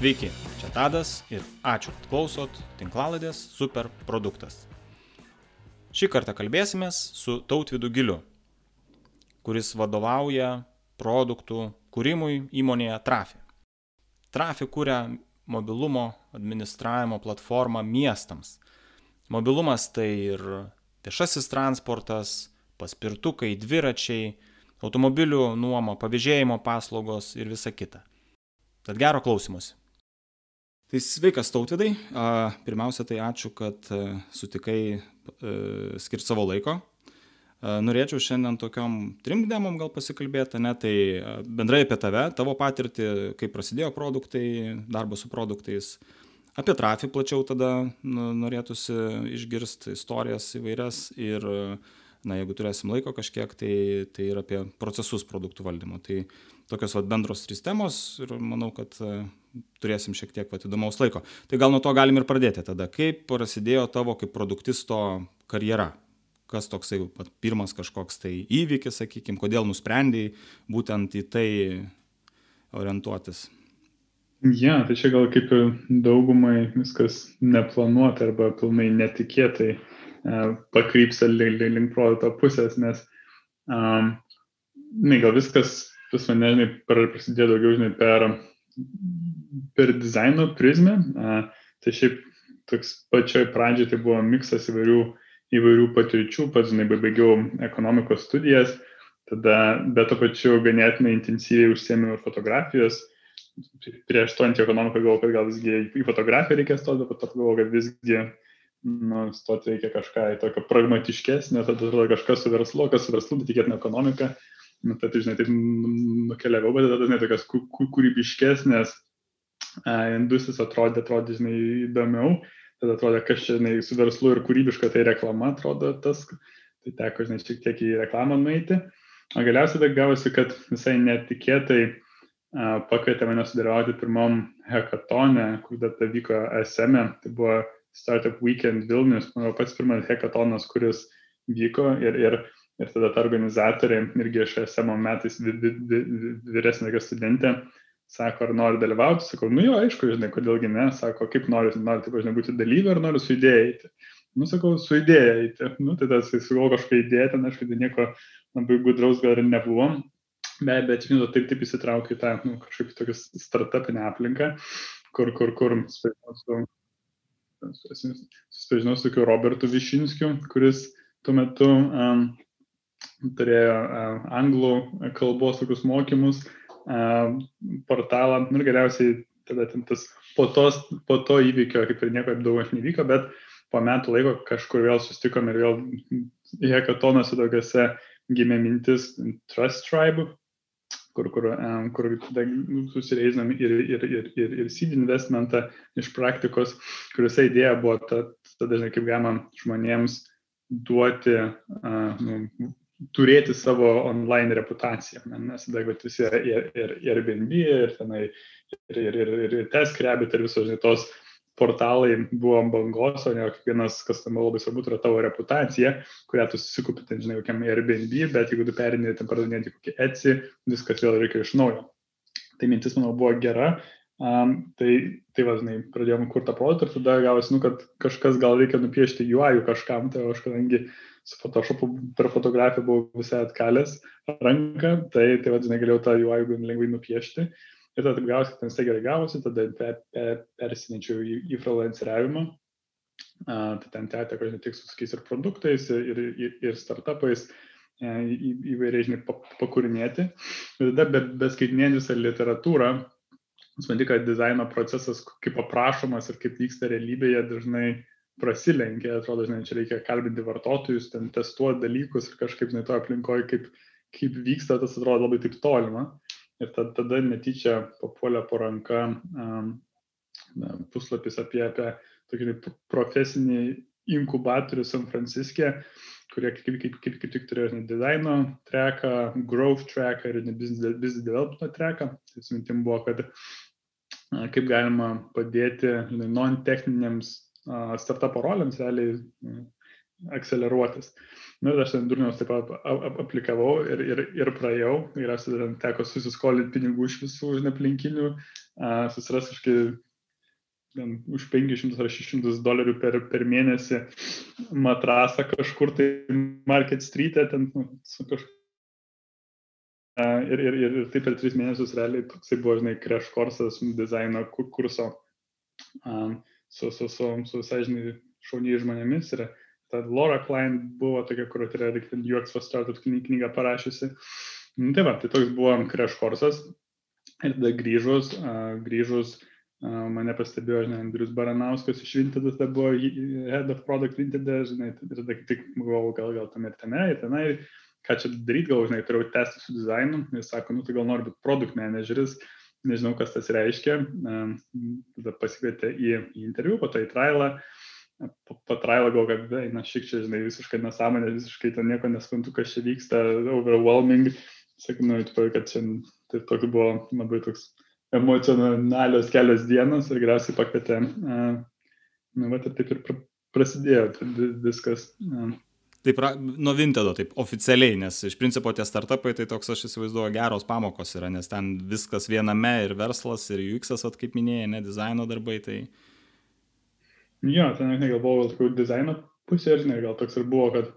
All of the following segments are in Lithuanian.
Sveiki, čia Tadas ir ačiū, kad klausot tinklaladės Super produktas. Šį kartą kalbėsimės su Tautvidu Giliu, kuris vadovauja produktų kūrimui įmonėje Trafi. Trafi kūrė mobilumo administravimo platformą miestams. Mobilumas tai ir viešasis transportas, paspirtukai, dviračiai, automobilių nuoma, pavėžėjimo paslaugos ir visa kita. Tad gero klausimuose. Tai sveikas tautvidai. Pirmiausia, tai ačiū, kad e, sutikai e, skirti savo laiko. Norėčiau šiandien tokiom trim demom gal pasikalbėti, ne, tai bendrai apie tave, tavo patirtį, kaip prasidėjo produktai, darbas su produktais, apie trafį plačiau tada nu, norėtųsi išgirsti istorijas įvairias ir, na, jeigu turėsim laiko kažkiek, tai, tai ir apie procesus produktų valdymo. Tai tokios vat, bendros trys temos ir manau, kad turėsim šiek tiek vat, įdomaus laiko. Tai gal nuo to galim ir pradėti tada. Kaip prasidėjo tavo kaip produktisto karjera? Kas toksai vat, pirmas kažkoks tai įvykis, sakykime, kodėl nusprendėjai būtent į tai orientuotis? Ja, tai čia gal kaip daugumai viskas neplanuota arba pilnai netikėtai e, pakrypsia link, produkto pusės, nes um, ne, gal viskas pas mane, žinai, prasidėjo daugiau, žinai, per per dizaino prizmę. Tai šiaip toks pačioj pradžioj tai buvo miksas įvairių, įvairių patirčių, pats, žinai, baigiau ekonomikos studijas, tada, bet to pačiu ganėtinai intensyviai užsiemiau ir fotografijos. Prieš stojant į ekonomiką galvojau, kad gal visgi į fotografiją reikės stoti, bet pat galvojau, kad visgi nu, stoti reikia kažką į tokio pragmatiškesnio, tada atrodo kažkas su verslu, kas su verslu, bet tikėtina ekonomika. Nu, tai, žinai, taip nukeliavau, bet tada, žinai, tokias kūrybiškesnės industrijos atrodė, atrodė, žinai, įdomiau. Tada atrodė, kas čia, žinai, su verslu ir kūrybiška, tai reklama atrodo tas, tai teko, žinai, šiek tiek į reklamą nueiti. O galiausiai tai gavosi, kad visai netikėtai uh, pakvietė mane sudalyvauti pirmam hekatone, kur data vyko SM, e. tai buvo Startup Weekend Vilnius, mano pats pirmas hekatonas, kuris vyko ir, ir, ir tada ta organizatorė irgi iš SM metais vyresnė studentė sako, ar nori dalyvauti, sakau, nu jo, aišku, žinai, kodėlgi ne, sako, kaip nori, nori, taip, žinai, būti dalyvė ar nori su idėja eiti. Nu, sakau, su idėja eiti. Nu, tai tas, jis sugalvo kažkokią idėją, ten, aišku, tai nieko labai gudraus gal ir nebuvo, bet, bet, žinai, taip, taip įsitraukiu į tą, nu, kažkaip tokią startupinę aplinką, kur, kur, kur, susipažinau su tokiu Robertu Višinskiu, kuris tuo metu um, turėjo um, anglų kalbos tokius mokymus portalą. Nu, ir galiausiai tada tas po, tos, po to įvykio kaip ir nieko daug nevyko, bet po metų laiko kažkur vėl sustikom ir vėl hekatonuose tokiuose gimė mintis Trust Tribe, kur, kur, kur tada susireizinam ir, ir, ir, ir, ir seed investmentą iš praktikos, kuriuose idėja buvo ta, tada, žinai, kaip galima žmonėms duoti uh, nu, turėti savo online reputaciją, nes tada vat, visi ir, ir, ir Airbnb, ir tenai, ir, ir, ir, ir, ir Teskrebit, ir visos tos portalai buvo bangos, o ne kiekvienas, kas tam labai svarbu, yra tavo reputacija, kurią tu susikūpi, ten, žinai, kokiam Airbnb, bet jeigu tu perinė, ten pardavinėti kokį Etsy, viskas vėl reikia iš naujo. Tai mintis, manau, buvo gera. Um, tai, tai važinai, pradėjom kurti produktą ir tada gavosi, nu, kad kažkas gal reikia nupiešti UI kažkam, tai aš kadangi uh, su Photoshopu per fotografiją buvau visai atkalęs ranką, tai, tai vadinai, galėjau tą UI lengvai nupiešti. Ir tada gavosi, kad ten visai gerai gavosi, tada per, per, persinečiau į, į freelanceriavimą. Uh, tai ten teko ne tik su tokiais ir produktais, ir, ir, ir startupais, e, į, įvairiai, žinai, pakūrinėti. Ir tada be, beskaitinėjant visą literatūrą, supranti, kad dizaino procesas, kaip aprašomas ir kaip vyksta realybėje, dažnai prasilenkia, atrodo, žinai, čia reikia kalbinti vartotojus, ten testuoti dalykus ir kažkaip, žinai, to aplinkoje, kaip, kaip vyksta, tas atrodo labai taip tolima. Ir tada, tada netyčia papuolė po ranka um, puslapis apie, apie tokį profesinį inkubatorių San Franciske, kurie kaip, kaip, kaip, kaip tik turėjo žinai, dizaino treką, growth treką ir business, business development treką. Tai mintim buvo, kad kaip galima padėti non-techniniams startupo rolėms realiai akceleruotis. Nu, aš ten durniaus taip ap, aplikavau ir, ir, ir praėjau. Galiausiai ten teko susiskolinti pinigų iš visų už aplinkinių, susiras kažkaip už 500 ar 600 dolerių per, per mėnesį matrasą kažkur tai Market Street'e, ten nu, su kažkur. Ir, ir, ir, ir taip per tris mėnesius realiai toksai buvo, žinai, crash kursas dizaino kurso um, su, su, su, su, su, žinai, šauniai žmonėmis. Ir, ta Laura Klein buvo tokia, kur yra UX for Startup knygą parašiusi. Nu, tai va, tai toks buvo crash kursas. Ir tada grįžus, uh, grįžus uh, mane pastebėjo, žinai, Andrius Baranauskas iš Vintedas, tai buvo Head of Product Vintedas, žinai, ir tada tik galvojau, gal gal tam ir tenai, ir tenai, ką čia daryti, gal, žinai, turėjau tęsti su dizainu, jis sako, nu tai gal nori būti produkt manageris, nežinau, kas tas reiškia, tada pasikvietė į, į interviu, po to į trialą, uh, patrailą gal, kad, na, šiek tiek, žinai, visiškai nesąmonė, visiškai ten nieko nesuprantu, kas čia vyksta, overwhelming. Sakai, nu, tipo, kad čia tai toks buvo labai toks emocionalios kelios dienos ir galiausiai pakvietė. Uh, nu, va, taip ir prasidėjo viskas. Uh. Taip, nuo Vintedo, taip oficialiai, nes iš principo tie startupai, tai toks aš įsivaizduoju geros pamokos yra, nes ten viskas viename ir verslas, ir UX, at kaip minėjai, ne dizaino darbai, tai, Jo, ten, žinai, gal tokių dizaino pusė, žinai, gal toks ir buvo, kad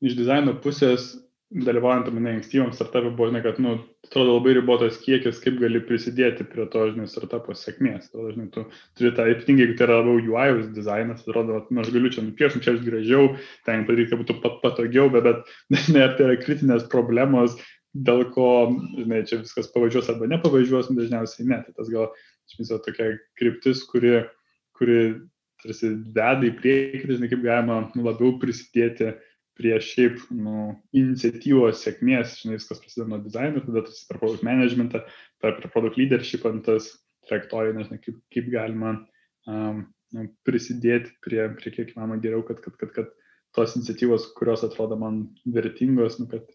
iš dizaino pusės dalyvaujant, minėjai, ankstyvam startupui buvo, žinai, kad, nu, atrodo labai ribotas kiekis, kaip gali prisidėti prie to, žinai, startupo sėkmės. Tai, žinai, tu turi tą, ypatingai, jeigu tai yra labiau UI dizainas, atrodo, nu, aš galiu čia nupiešti, čia gražiau, ten padaryti, kad būtų pat patogiau, bet, bet, ar tai yra kritinės problemos, dėl ko, žinai, čia viskas pavažiuos arba nepavažiuos, nu, dažniausiai ne. Tai tas gal, iš viso, tokia kryptis, kuri, kuri tarsi veda į priekį, žinai, kaip galima labiau prisidėti prie šiaip nu, iniciatyvos sėkmės, žinai, viskas prasideda nuo dizaino, tada tas per produkt managementą, per, per produkt leadership ant tas trajektoriją, nežinai, kaip, kaip galima um, prisidėti prie, prie kiek įmanoma geriau, kad, kad, kad, kad tos iniciatyvos, kurios atrodo man vertingos, nu, kad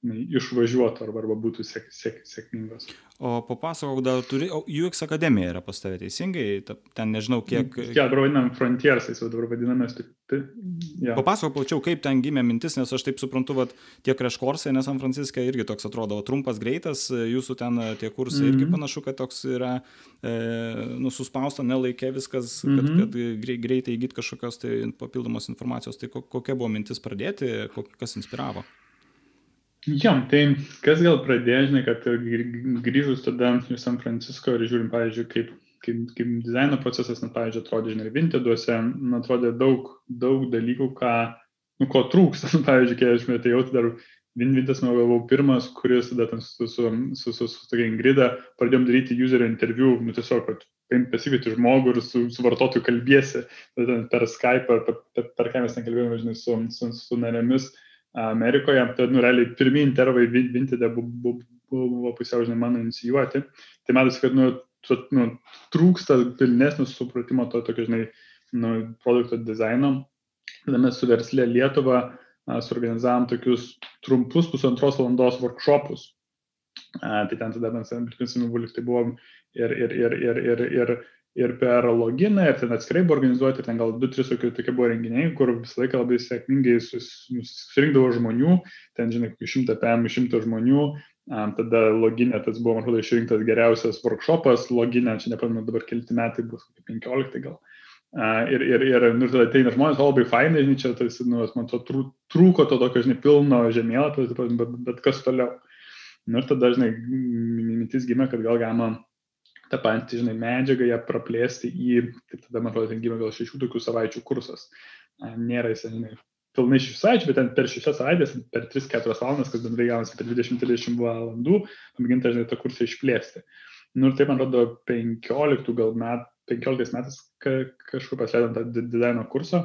išvažiuotų arba, arba būtų sėk, sėk, sėkmingos. O papasakok, dar turi, o UX akademija yra pas tave teisingai, ten nežinau kiek. Ja, dabar vadinam Frontiersais, jau dabar vadinamės. Tai, ja. Papasakok plačiau, kaip ten gimė mintis, nes aš taip suprantu, kad tie kreškorsai, nes San Franciske irgi toks atrodo trumpas, greitas, jūsų ten tie kursai mm -hmm. irgi mhm. panašu, kad toks yra e, nususpausta, nelaikė viskas, kad, mm -hmm. kad greitai įgyti kažkokios tai papildomos informacijos. Tai kokia buvo mintis pradėti, kas inspiravo? Jo, tai kas gal pradėjo, žinai, kad grįžus tada į San Francisco ir žiūrim, pavyzdžiui, kaip, kaip, kaip dizaino procesas, na, pavyzdžiui, atrodė, žinai, Vinteduose, man atrodė daug, daug dalykų, ką, nu, ko trūksta, pavyzdžiui, kai aš metai jau dar Vinvidas, man galvau, pirmas, kuris tada ten su, su, su, su, su tokia Ingrida pradėjom daryti user interviu, nu, tiesiog, kad pasikvieti žmogų ir su, su vartotoju kalbėsi, per Skype per, per, per ką mes ten kalbėjome, žinai, su, su, su narėmis Amerikoje, tad, nu, realiai, pirmieji intervai Vintide buvo, buvo pusiau, žinai, mano inicijuoti. Tai matosi, kad, nu, tu, nu, trūksta pilnesnio supratimo to tokio, žinai, nu, produkto dizaino. Tada mes su verslė Lietuva suorganizavom tokius trumpus pusantros valandos workshopus. A, tai ten tada mes, prisimenu, tai buvom ir, ir, ir, ir, ir, ir ir per loginą, ir ten atskirai buvo organizuoti, ten gal 2-3 tokie, tokie buvo renginiai, kur visą laiką labai sėkmingai sus, susirinkdavo žmonių, ten, žinai, 100 PM, 100 žmonių, um, tada loginė, tas buvo, man atrodo, išrinktas geriausias workshopas, loginė, čia nepamenu, dabar kelti metai bus, 15 gal. Uh, ir, ir, ir, nu, tada ateina žmonės, labai fainai, žinai, čia, tas, nu, man to trūko to tokio, žinai, pilno žemėlapio, bet, bet kas toliau. Nu, ir tada, žinai, mintis gimė, kad gal galima tą patį, žinai, medžiagą ją praplėsti į, tai tada, man atrodo, ten gimė gal šešių tokių savaičių kursas. Nėra jis, žinai, pilnai šešių savaičių, bet ten per šešias savaitės, per 3-4 valandas, kas bendrai gaunasi per 20-30 valandų, pamėginti, žinai, tą kursą išplėsti. Nu ir taip, man atrodo, 15 gal met, 15 metais ka, kažkur pasileidom tą dizaino kursą.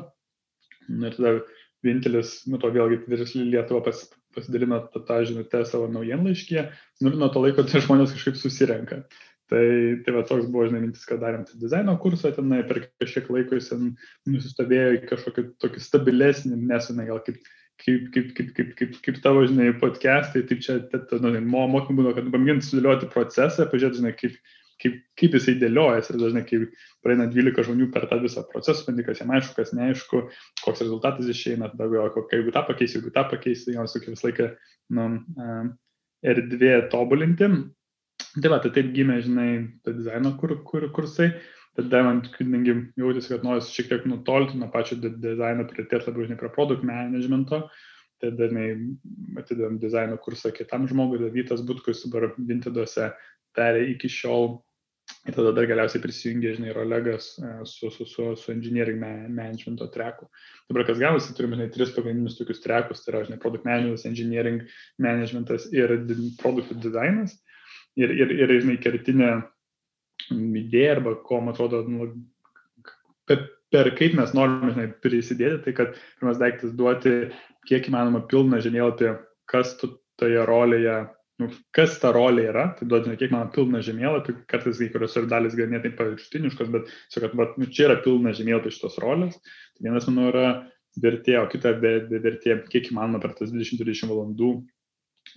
Nu, ir tada vienintelis, nu to vėlgi versli Lietuva pas, pasidalino tą, tą žinutę savo naujienlaiškį. Nu ir nuo to laiko tie žmonės kažkaip susirenka. Tai, tai va toks buvo, žinai, mintis, kad darėm tą dizaino kursą, tenai per kažkiek laiko jis nusistovėjo į kažkokį tokį stabilesnį, nesenai gal kaip, kaip, kaip, kaip, kaip, kaip, kaip tavo, žinai, podcastai, tai čia, nu, mokymų būna, kad pamėginti sudėlioti procesą, pažiūrėti, žinai, kaip, kaip, kaip jisai dėliojasi ir dažnai, kai praeina 12 žmonių per tą visą procesą, bandai, kas jam aišku, kas neaišku, koks rezultatas išeina, tada galvoju, jeigu tą pakeisi, jeigu tą pakeisi, tai jos tokia visą laiką nu, erdvė tobulinti. Tai va, tai taip gimė, žinai, ta dizaino kur, kur, kursai. Tada man, kadangi jautėsi, kad noriu šiek tiek nutolti nuo pačio dizaino, pritėti labiau, žinai, prie produkt managemento, tada atidavėm dizaino kursą kitam žmogui, Davytas Butkus dabar Vinteduose perė iki šiol ir tada dar galiausiai prisijungė, žinai, ir Olegas e, su, su, su, su engineering managemento treku. Dabar kas gavosi, turime, žinai, tris pagrindinius tokius trekus, tai yra, žinai, product managementas, engineering managementas ir produktų dizainas. Ir, ir, ir, žinai, kertinė idėja arba ko, man atrodo, nu, per, per kaip mes norime, žinai, prisidėti, tai kad pirmas daiktas duoti kiek įmanoma pilną žemėlapį, kas tu toje rolėje nu, kas ta rolė yra, tai duodame kiek man pilną žemėlapį, kartais kai kurios ir dalis ganėtinai paviršutiniškos, bet tiesiog, kad bet, nu, čia yra pilna žemėlapį šitos rolės. Tai vienas, manau, yra vertė, o kita vertė, kiek įmanoma per tas 20-30 valandų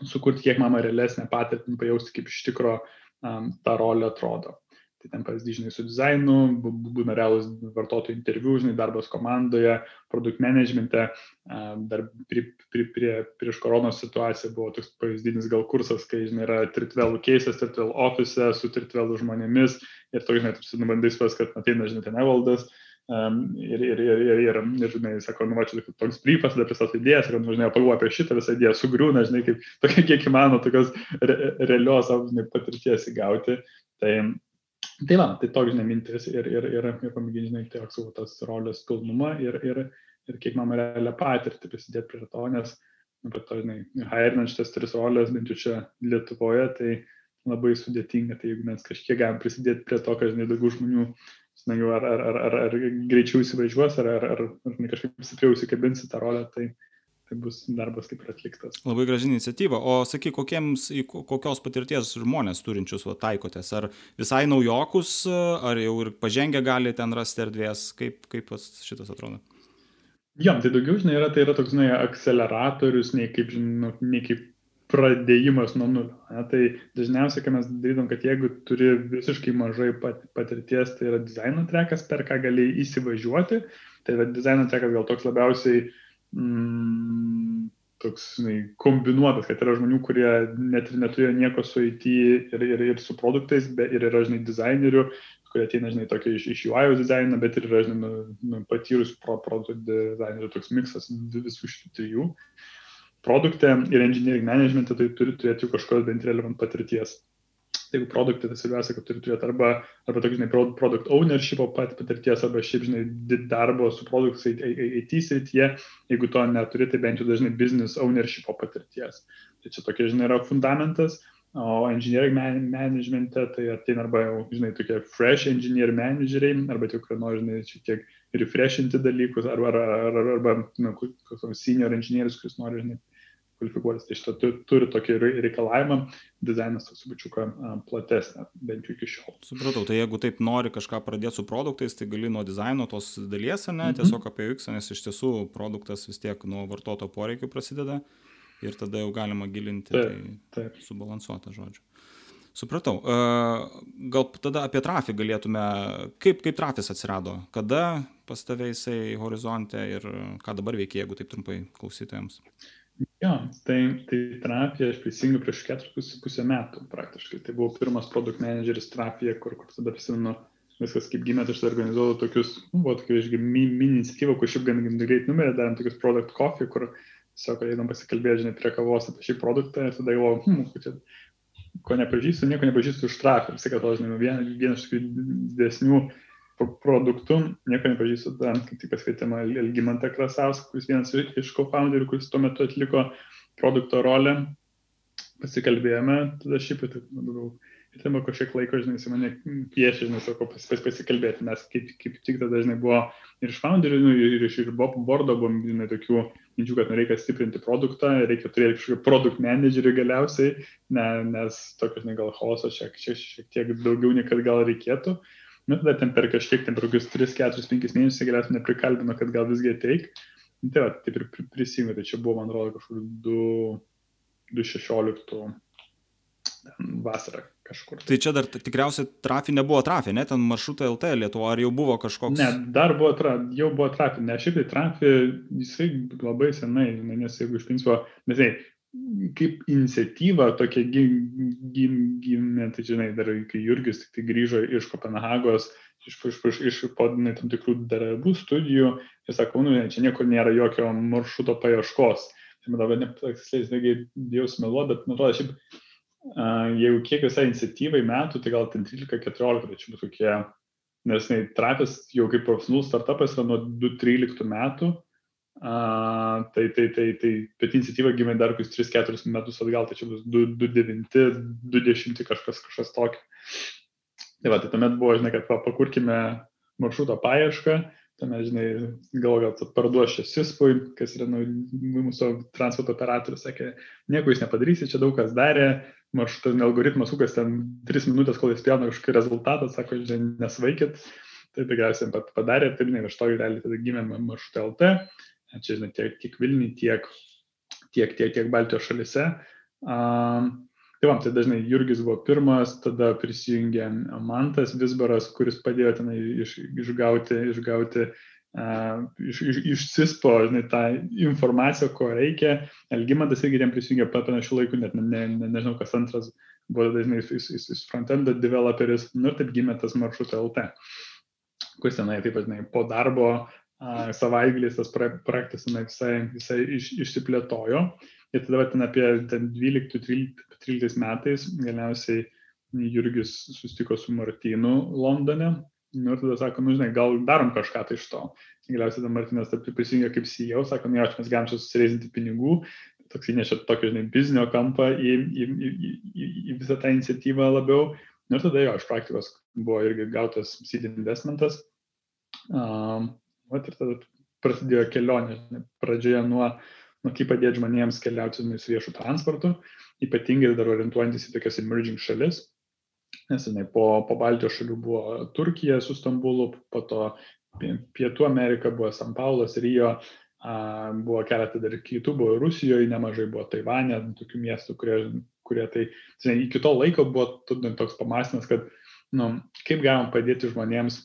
sukurti kiek manoma realesnę patirtį, pajausti, kaip iš tikro um, ta rolė atrodo. Tai ten pavyzdys, žinai, su dizainu, būna realus vartotojų interviu, žinai, darbas komandoje, produkt managemente, dar pri, pri, prie, prieš koronos situaciją buvo toks pavyzdinis gal kursas, kai, žinai, yra tritvelų keisas, tritvelų ofise, su tritvelų žmonėmis ir toks, žinai, tu bandai supras, kad ateina, žinai, ten evaldas. Um, ir, ir, ir, ir, ir, ir, žinai, sako, nu, va, čia toks bryfas, tada pristato idėjas, ir, nu, žinai, pagalvoja apie šitą visą idėją, sugriūna, žinai, kaip, tokia, kiek įmanoma, tokios re, realios, žinai, patirties įgauti. Tai Tai va, tai toks, žinai, mintis ir, ir, ir, ir pamėginti, žinai, tiesiog savo tas rolės pilnumą ir, ir, ir kiek man realią patirtį prisidėti prie to, nes, nu, bet to, žinai, hairinant šitas tris rolės, bent jau čia Lietuvoje, tai labai sudėtinga, tai jeigu mes kažkiek galim prisidėti prie to, kad, žinai, daugiau žmonių, žinai, ar, ar, ar, ar, ar greičiau įsivažiuos, ar, ar, ar, ar kažkaip stipriau įsikabinsi tą rolę, tai, tai bus darbas kaip ir atliktas. Labai graži iniciatyva. O sakyk, kokiems, kokios patirties žmonės turinčius va, taikotės? Ar visai naujokus, ar jau ir pažengę gali ten rasti erdvės? Kaip, kaip šitas atrodo? Jo, tai daugiau, žinai, yra, tai yra toks, žinai, akceleratorius, nei kaip, žinai, nei kaip pradėjimas nuo nulio. Ne? Tai dažniausiai, kai mes darydom, kad jeigu turi visiškai mažai pat, patirties, tai yra dizaino trekas, per ką gali įsivažiuoti. Tai yra dizaino trekas gal toks labiausiai mm, toks, žinai, kombinuotas, kad yra žmonių, kurie net ir neturėjo nieko su IT ir, ir, ir su produktais, bet ir yra, žinai, dizainerių, kurie ateina, žinai, tokia iš, iš UI dizainą, bet ir yra, žinai, nu, nu, patyrus pro produktų dizainerių, toks miksas visų šitų trijų. Produkte ir engineering managemente tai turi turėti kažkokios bent relevant patirties jeigu produktai, tai svarbiausia, kad turi turėti arba, arba tokį, žinai, product ownership pat patirties, arba šiaip, žinai, darbo su produktais IT srityje, jeigu to neturi, tai bent jau dažnai business ownership patirties. Tai čia tokia, žinai, yra fundamentas. O engineering man managemente tai ateina arba jau, žinai, tokie fresh engineer manageriai, arba tie, kurie nori, žinai, šiek tiek refreshinti dalykus, arba, arba, arba, arba nu, senior engineerius, kuris nori, žinai, kvalifikuotis. Tai šitą turi tokį reikalavimą, dizainas toks bučiuką platesnė, bent jau iki šiol. Supratau, tai jeigu taip nori kažką pradėti su produktais, tai gali nuo dizaino tos dalies, ne, mhm. tiesiog apie UX, nes iš tiesų produktas vis tiek nuo vartoto poreikių prasideda ir tada jau galima gilinti, taip, tai taip. subalansuota žodžiu. Supratau. Gal tada apie trafį galėtume, kaip, kaip trafis atsirado, kada pas tave jisai horizonte ir ką dabar veikia, jeigu taip trumpai klausytojams. Jo, tai, tai Trafija aš prisijungiu prieš 4,5 metų praktiškai. Tai buvo pirmas produkt manageris Trafija, kur, kur tada prisimenu viskas kaip gimė, tai aš organizuoju tokius, nu, buvo tokia, išgi, mini iniciatyva, kur šiaip gan greit numerė, darėm tokius product coffee, kur tiesiog einam pasikalbėti, žinai, prie kavos apie šį produktą ir tada galvoju, hm, čia, ko nepažįstu, nieko nepažįstu iš Trafija. Visą, kad žinai, vienas vien iš tokių didesnių produktu, nieko nepažįstu, kaip tik paskaitėme Elgimantą Krasauską, kuris vienas iš co-founderių, kuris tuo metu atliko produkto rolę, pasikalbėjome, tada šiaip tai daugiau. Ir ten buvo kažkiek laiko, žinai, jis mane piešė, žinai, sako, pas, pas, pasikalbėti, nes kaip, kaip tik tada dažnai buvo ir iš founderių, nu, ir iš ir bordo buvo, žinai, tokių minčių, kad nu, reikia stiprinti produktą, reikia turėti kažkokį produkt managerį galiausiai, ne, nes tokios, žinai, gal chaoso šiek, šiek, šiek tiek daugiau, nei kad gal reikėtų. Nu, tada ten per kažkiek, ten per kokius 3, 4, 5 mėnesius galėtų neprikalbino, kad gal visgi ateik. Nu, tai va, taip ir prisijungiu, tai čia buvo, man atrodo, kažkur 2016 vasarą kažkur. Tai čia dar tikriausiai trafi nebuvo trafi, ne, ten maršrutai LT Lietuvo, ar jau buvo kažkoks? Ne, dar buvo, tra, jau buvo trafi, ne, šiaip tai trafi, jisai labai senai, nes jeigu iš principo, nes, žinai, kaip iniciatyva tokia gimė, tai žinai, dar kai Jurgis tik tai grįžo iš Kopenhagos, iš, iš, iš, iš podinai tam tikrų darbų studijų, ir sakau, nu, čia niekur nėra jokio maršruto paieškos. Tai man dabar nepatiksliai, negi dėjau smeluoti, bet man atrodo, šiaip jeigu kiek visai iniciatyvai metų, tai gal ten 13-14, tai čia būtų tokie, nes ne, Trapis jau kaip profesionalus startupas yra nuo 2013 metų, a, tai, tai, tai, tai, bet iniciatyva gimė dar kokius 3-4 metus atgal, tai čia bus 2009, 2010 kažkas, kažkas tokio. Tai va, tai tuomet buvo, žinai, kad pakurkime maršruto paiešką, tame, žinai, gal gal parduos čia Sispui, kas yra nu, mūsų transporto operatorius, sakė, nieko jūs nepadarysit, čia daug kas darė, maršrutas, algoritmas sukas ten 3 minutės, kol jis pjauna kažkokį rezultatą, sako, žinai, nesvaikit, tai tikriausiai padarė, tai, žinai, iš to realiai tada gimė maršrutą LT, čia, žinai, tiek, tiek Vilniui, tiek, tiek, tiek, tiek Baltijos šalise. Um, Tai vam, tai dažnai Jurgis buvo pirmas, tada prisijungė Mantas Visbaras, kuris padėjo tenai iš, išgauti, išgauti uh, iš, iš, iš CISPO žinai, tą informaciją, ko reikia. Elgimantas irgi jam prisijungė panašių laikų, net ne, ne, ne, nežinau, kas antras buvo dažnai jis, jis, jis frontend developeris, nu ir taip gimė tas maršrutas LT, kuris tenai taip pat, žinai, po darbo savaitgalis tas projektas visai, visai iš, išsiplėtojo. Ir tada ten apie 12-13 metais galiausiai Jurgis susitiko su Martinu Londone. Nu, ir tada sako, nu, žinai, gal darom kažką tai iš to. Galiausiai tada Martinas prisijungė kaip CEO, sako, nu, aš mes galim čia susireizinti pinigų. Toks įnešė tokį, žinai, biznio kampą į, į, į, į, į visą tą iniciatyvą labiau. Nu, ir tada jo, iš praktikos buvo irgi gautas seed investmentas. Um, vat, ir tada prasidėjo kelionė, pradžioje nuo uh, nu, kaip padėti žmonėms keliauti su viešu transportu, ypatingai dar orientuojantis į tokias emerging šalis. Nes jinai po, po Baltijos šalių buvo Turkija su Stambulu, po to Pietų Amerika buvo San Paulas, Rio, a, buvo keletą dar kitų, buvo Rusijoje, nemažai buvo Taivanė, tokių miestų, kurie, kurie tai, žinai, iki to laiko buvo toks pamastymas, kad, nu, kaip galim padėti žmonėms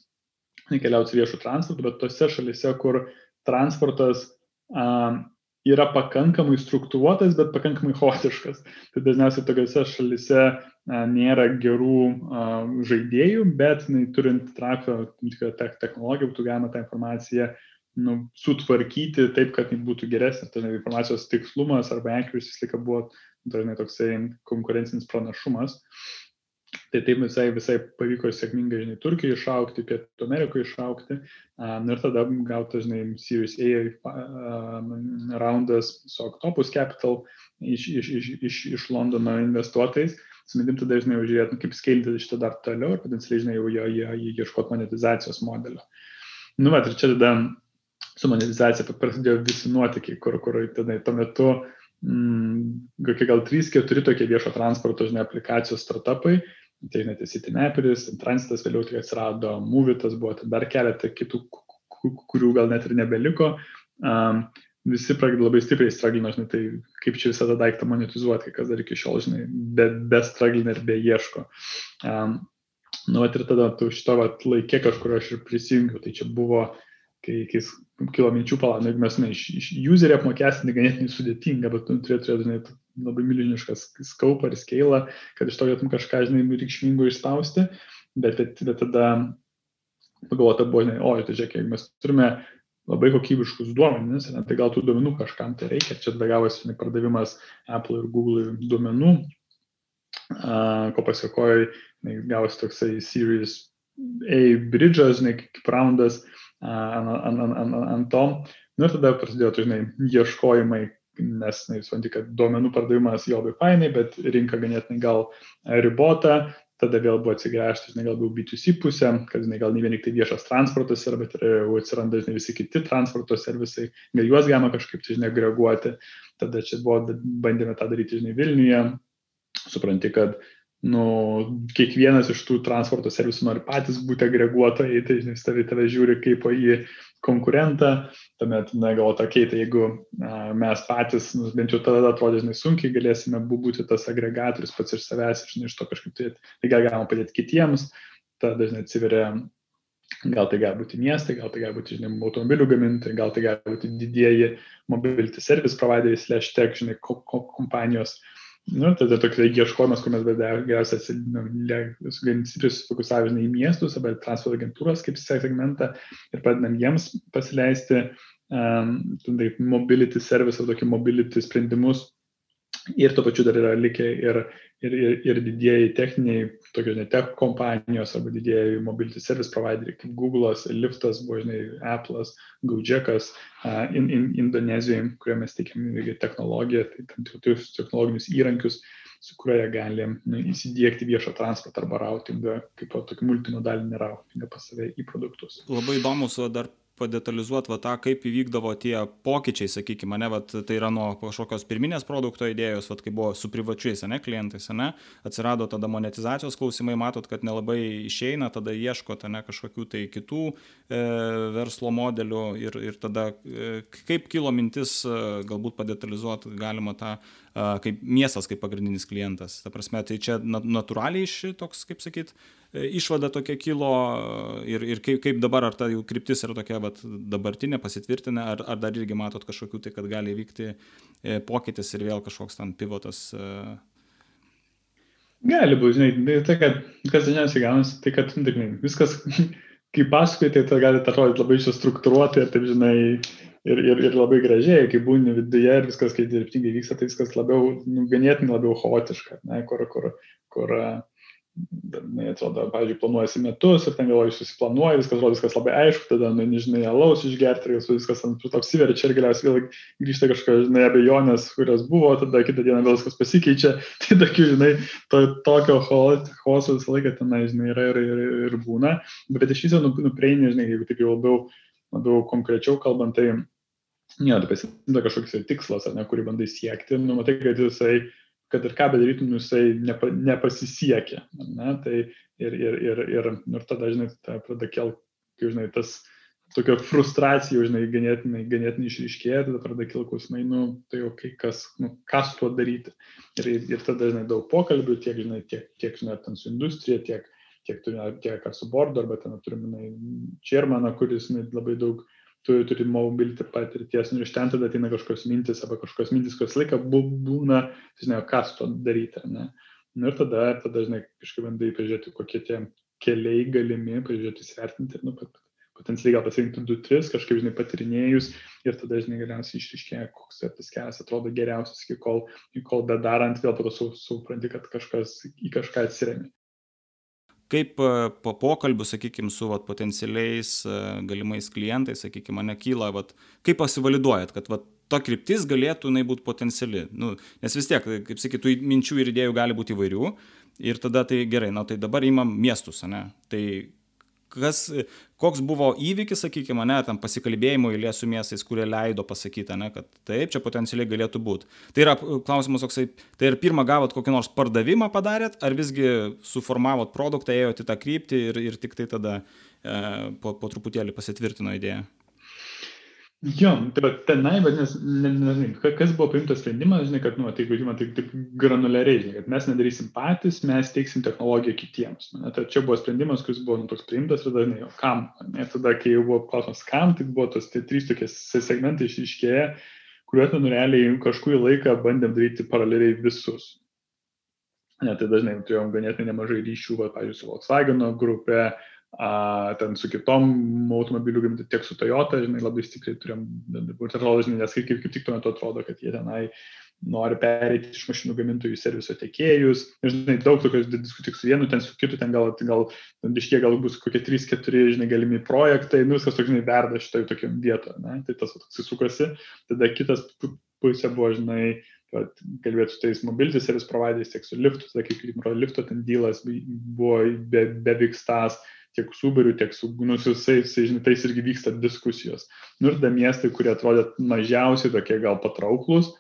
keliauti viešų transportų, bet tose šalise, kur transportas a, yra pakankamai struktūruotas, bet pakankamai chaotiškas. Tai dažniausiai tokiuose šalise nėra gerų žaidėjų, bet na, turint trafio technologiją būtų galima tą informaciją nu, sutvarkyti taip, kad jis būtų geresnis. Tai informacijos tikslumas arba accuracy visą laiką buvo dažnai toksai konkurencinis pranašumas. Tai taip visai, visai pavyko sėkmingai, žinai, Turkijai išaukti, Pietų Amerikoje išaukti. Um, ir tada gauta, žinai, Series A um, raundas su Octopus Capital iš, iš, iš, iš, iš Londono investuotojais. Smidim tada, žinai, žiūrėti, kaip skeilti šitą dar toliau ir potencialiai, žinai, jau jo, jo, jo ieškoti monetizacijos modelio. Nu, bet ir čia tada su monetizacija prasidėjo visi nuotykiai, kur, kur tada tuo metu mm, kokie gal 3-4 tokie viešo transporto, žinai, aplikacijos startupai ateina tai Citinaperis, Transitas vėliau tik atsirado, Movitas buvo, tai dar keletą kitų, kurių gal net ir nebeliko. Um, visi pradeda labai stipriai straglino, žinai, tai kaip čia visą tą daiktą monetizuoti, kas dar iki šiol, žinai, be, be straglina ir be ieško. Um, nu, ir tada tu šito vat, laikė kažkur aš ir prisijungiau, tai čia buvo, kai, kai kilo minčių palą, nu, jeigu mes, žinai, iš, iš userį apmokestinti ganėtinai sudėtinga, bet tu turėtum, žinai, labai milžiniškas skaupą ir skeilą, kad iš to galėtum kažką, žinai, reikšmingo išspausti, bet, bet, bet tada pagalvota buvo, žinai, o, tai žiūrėk, jeigu mes turime labai kokybiškus duomenis, ne, tai gal tų duomenų kažkam tai reikia, čia tada gavosi žinai, pardavimas Apple ir Google duomenų, a, ko pasiekoja, gavosi toksai Series A bridge'as, žinai, kaip roundas ant, ant, ant, ant to. Nu ir tada prasidėjo, tu, žinai, ieškojimai, nes, na, supranti, kad duomenų pardavimas jau labai fainai, bet rinka ganėtinai gal ribota, tada vėl buvo atsigręžti, žinai, gal buvo B2C pusė, kad, žinai, gal ne vien tik tai viešas transportas yra, bet ir jau atsiranda, žinai, visi kiti transporto servisai, gal juos galima kažkaip, tai, žinai, agreguoti. Tada čia buvo, bandėme tą daryti, žinai, Vilniuje, supranti, kad nu, kiekvienas iš tų transporto servisų nori patys būti agreguotojai, tai žinai, tave, tave žiūri kaip į konkurentą, tuomet, na, galvota, okei, okay, tai jeigu a, mes patys, nu, bent jau tada atrodė, žinai, sunkiai galėsime būti tas agregatorius pats iš savęs, žinai, iš to kažkaip tai, tai gal galima padėti kitiems, tada dažnai atsiveria Gal tai gali būti miestai, gal tai gali būti, žinai, automobilių gamintojai, gal tai gali būti didieji mobility service provideriai, slash tech, žinai, ko, ko, kompanijos. Nu, tada toks ieškojimas, kur mes geriausiai nu, sufokusavę į miestus arba transporto agentūros kaip segmentą ir padedam jiems pasileisti um, mobility service ar tokį mobility sprendimus. Ir tuo pačiu dar yra likę ir ir, ir, ir didieji techniniai, tokios ne tech kompanijos arba didieji mobility service provideriai kaip Google'as, Lyftas, buvo, žinai, Apple'as, Gojek'as, uh, in, in, Indonezijoje, kurie mes teikiam technologiją, tai tam tikrus technologinius įrankius, su kuriuo jie gali nu, įsidėkti viešo transportą arba routingą, kaip tokį multimodalinį routingą pas save į produktus. Labai įdomus dar padetalizuot va tą, kaip įvykdavo tie pokyčiai, sakykime, ne, va, tai yra nuo kažkokios pirminės produkto idėjos, va, kai buvo su privačiais, ne, klientais, ne, atsirado tada monetizacijos klausimai, matot, kad nelabai išeina, tada ieškote, ne, kažkokių tai kitų e, verslo modelių ir, ir tada e, kaip kilo mintis, e, galbūt padetalizuot galima tą kaip miestas kaip pagrindinis klientas. Ta prasme, tai čia natūraliai šitoks, kaip sakyt, e, išvada tokia kilo ir, ir kaip, kaip dabar, ar ta jų kryptis yra tokia vat, dabartinė, pasitvirtina, ar, ar dar irgi matot kažkokių tai, kad gali vykti e, pokytis ir vėl kažkoks ten pivotas. E. Gali būti, žinai, tai kad kas dažniausiai gaunasi, tai kad tai, viskas, kai pasakoji, tai tai gali atrodyti labai struktūruotai ir taip, žinai, ir, ir, ir labai gražiai, kai būni viduje ir viskas, kai dirbtingai vyksta, tai viskas labiau, nu, ganėtinai labiau chaotiška, ne, kur, kur, kur, ne, atrodo, pavyzdžiui, planuojasi metus ir ten galvoji, susiplanuoji, viskas atrodo, viskas labai aišku, tada, nu, nežinai, alaus išgerti viskas ant apsiverčia ir galiausiai vėl grįžta kažkokios, žinai, abejonės, kurios buvo, tada kitą dieną vėl viskas pasikeičia, tai tokių, žinai, to, tokio chaoso visą laiką tenai, žinai, yra ir, ir, ir būna, bet iš viso, nu, nupreini, žinai, jeigu taip jau labiau, labiau konkrečiau kalbant, tai jo, tai pasideda kažkoks tikslas, ne, kurį bandai siekti, nu, matai, kad jisai, kad ir ką bedarytum, nu, jisai nepa, nepasisiekia. Ne, tai ir, ir, ir, ir, ir tada, žinai, ta pradeda kelti, žinai, tas tokia frustracija, žinai, ganėtinai, ganėtinai išryškėja, tada pradeda kilti klausimai, nu, tai jau kai kas, nu, ką su tuo daryti. Ir, ir tada, žinai, daug pokalbių, tiek, žinai, tiek, tiek žinai, ten su industrija, tiek, tiek, tiek ar su bordu, arba ten turime, čermaną, kuris žinai, labai daug tu turi mobility patirties nu, ir iš ten tada ateina kažkokios mintis arba kažkokios mintis, kurios laiką būna, žinai, ką su to daryti, ar ne. Nu, ir tada, tada, žinai, kažkaip bandai pažiūrėti, kokie tie keliai galimi, pažiūrėti, įsvertinti, nu, pat, potencialiai gal pasirinkti du, tris, kažkaip, žinai, patirinėjus ir tada, žinai, galiausiai išriškėja, koks tas kelias atrodo geriausias, iki kol, iki kol bedarant vėl to supranti, kad kažkas į kažką atsiremi kaip e, po pokalbių, sakykime, su vat, potencialiais e, galimais klientais, sakykime, mane kyla, vat, kaip pasivaliduojat, kad vat, to kryptis galėtų jinai būti potenciali. Nu, nes vis tiek, kaip sakytų, minčių ir idėjų gali būti įvairių. Ir tada tai gerai, na tai dabar įmam miestus, ne? Tai kas, koks buvo įvykis, sakykime, ne, tam pasikalbėjimo eilė su miestais, kurie leido pasakyti, ne, kad taip, čia potencialiai galėtų būti. Tai yra klausimas toksai, tai ir pirmą gavot kokį nors pardavimą padarėt, ar visgi suformavot produktą, ėjote tą kryptį ir, ir tik tai tada e, po, po truputėlį pasitvirtino idėja? Jo, tai tenai, vadinasi, kas buvo priimtas sprendimas, žinai, kad, nu, tai, žinai, tai taip granuliariai, žinai, kad mes nedarysim patys, mes teiksim technologiją kitiems. Ne, tai čia buvo sprendimas, kuris buvo nu, toks priimtas ir dažnai, o kam? Ne, tada, kai jau buvo klausimas, kam, tai buvo tos tai trys tokie segmentai išiškėję, kuriuos, nu, realiai kažkurį laiką bandėm daryti paraleliai visus. Ne, tai dažnai turėjom ganėtinai nemažai ryšių, va, pavyzdžiui, su Volkswagen grupė, a, ten su kitom automobilių gamintojais, tiek su Toyota, žinai, labai stipriai turėjom, ir atrodo, žinai, nes kaip, kaip tik tuo metu atrodo, kad jie tenai nori pereiti iš mašinų gamintojų į serviso tiekėjus. Ir, žinai, daug tokios diskusijų tik su vienu, ten su kitu, ten gal, gal iš kiek gal bus kokie 3-4, žinai, galimi projektai, nu viskas žinai, verda šitoje tokiam vietoje, ne? tai tas toks sukasi. Tada kitas pusė buvo, žinai, kalbėti su tais mobility service provideriais, tiek su liftu, tada kaip lifto ten dylas buvo bevykstas. Be tiek su Uberiu, tiek su, nu, žinai, tais irgi vyksta diskusijos. Nu ir da miestai, kurie atrodė mažiausiai tokie gal patrauklus,